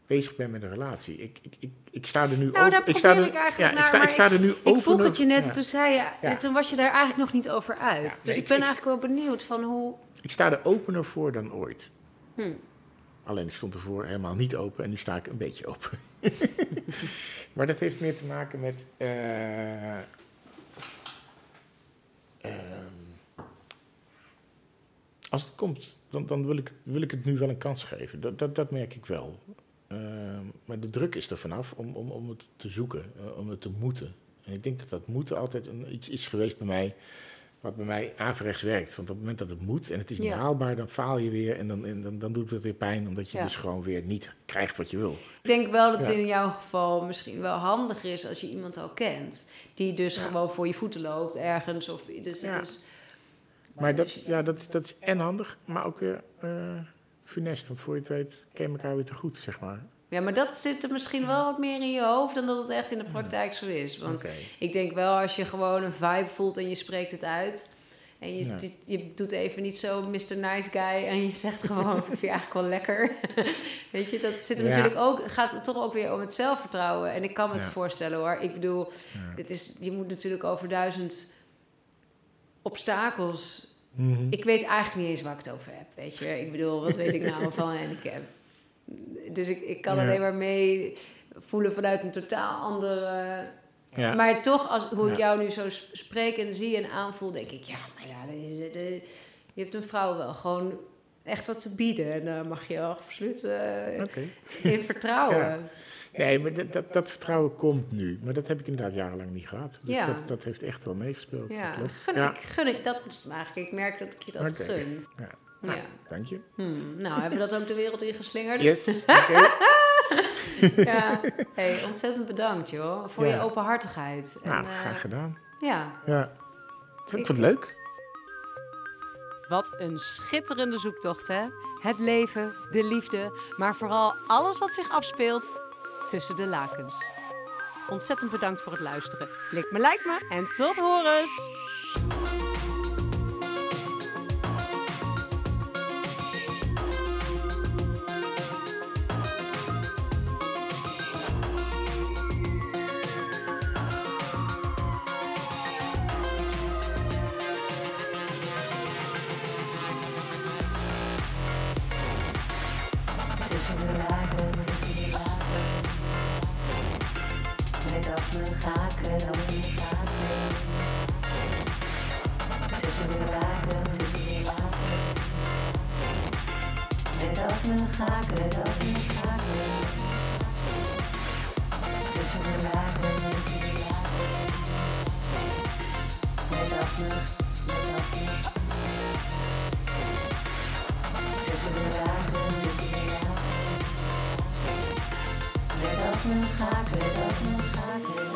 bezig ben met een relatie. Ik, ik, ik, ik sta er nu Nou, open- daar ik sta er, ik eigenlijk ja, naar, ik sta, maar ik sta er nu open. ik vroeg het je net, ja. toen zei je... Ja. Toen was je daar eigenlijk nog niet over uit. Ja, dus nee, ik ben eigenlijk wel benieuwd van hoe... Ik sta er opener voor dan ooit. Hm. Alleen ik stond ervoor helemaal niet open en nu sta ik een beetje open. maar dat heeft meer te maken met. eh, ehm, als het komt, dan, dan wil, ik, wil ik het nu wel een kans geven. Dat, dat, dat merk ik wel. Ehm, maar de druk is er vanaf om, om, om het te zoeken, eh, om het te moeten. En ik denk dat dat moeten altijd een, iets is geweest bij mij. Wat bij mij averechts werkt. Want op het moment dat het moet en het is niet Ja. haalbaar, dan faal je weer. En dan, en dan, dan doet het weer pijn, omdat je Ja. dus gewoon weer niet krijgt wat je wil. Ik denk wel dat het Ja. in jouw geval misschien wel handig is als je iemand al kent. Die dus gewoon voor je voeten loopt ergens. Of, dus is, Maar dat, ja, dat, is- dat is en handig, maar ook weer eh funest. Want voor je het weet, ken je elkaar weer te goed, zeg maar. Ja, maar dat zit er misschien wel wat meer in je hoofd dan dat het echt in de praktijk zo is. Want ik denk wel als je gewoon een vibe voelt en je spreekt het uit. En je, Ja. dit- je doet even niet zo Mr. Nice Guy en je zegt gewoon, ik vind je eigenlijk wel lekker. Weet je, dat zit er Ja. natuurlijk ook, gaat het toch ook weer om het zelfvertrouwen. En ik kan me het voorstellen hoor. Ik bedoel, het is, je moet natuurlijk over duizend obstakels. Mhm. Ik weet eigenlijk niet eens waar ik het over heb, weet je. Ik bedoel, wat weet ik nou van een handicap? Dus ik, ik kan Ja. alleen maar mee voelen vanuit een totaal andere... ja. Maar toch, als, hoe ik Ja. jou nu zo spreek en zie en aanvoel, denk ik... Ja, maar ja, je hebt een vrouw wel gewoon echt wat te bieden. En daar mag je absoluut Oké. in vertrouwen. Nee, maar dat, dat, dat vertrouwen komt nu. Maar dat heb ik inderdaad jarenlang niet gehad. Dus Ja. dat, dat heeft echt wel meegespeeld. Ja, dat klopt. gun, ja. ik gun ik dat eigenlijk. Ik merk dat ik je dat gun. Ja. Nou, Ja. dank je. Hmm, nou, hebben we dat ook de wereld ingeslingerd? Yes, oké. Ja. Hey, ontzettend bedankt, joh. Voor Ja. je openhartigheid. Nou, en, eh, graag gedaan. ja. Ja. Ik vond het leuk. Wat een schitterende zoektocht, hè? Het leven, de liefde, maar vooral alles wat zich afspeelt tussen de lakens. Ontzettend bedankt voor het luisteren. Lik me, like me en tot horens! Met Daphne Gaken, Daphne Gaken. Tussen de laken, tussen de laken. Met Daphne, met Daphne. Tussen de lagen, tussen de lagen. Met Daphne Gaken, Daphne Gaken.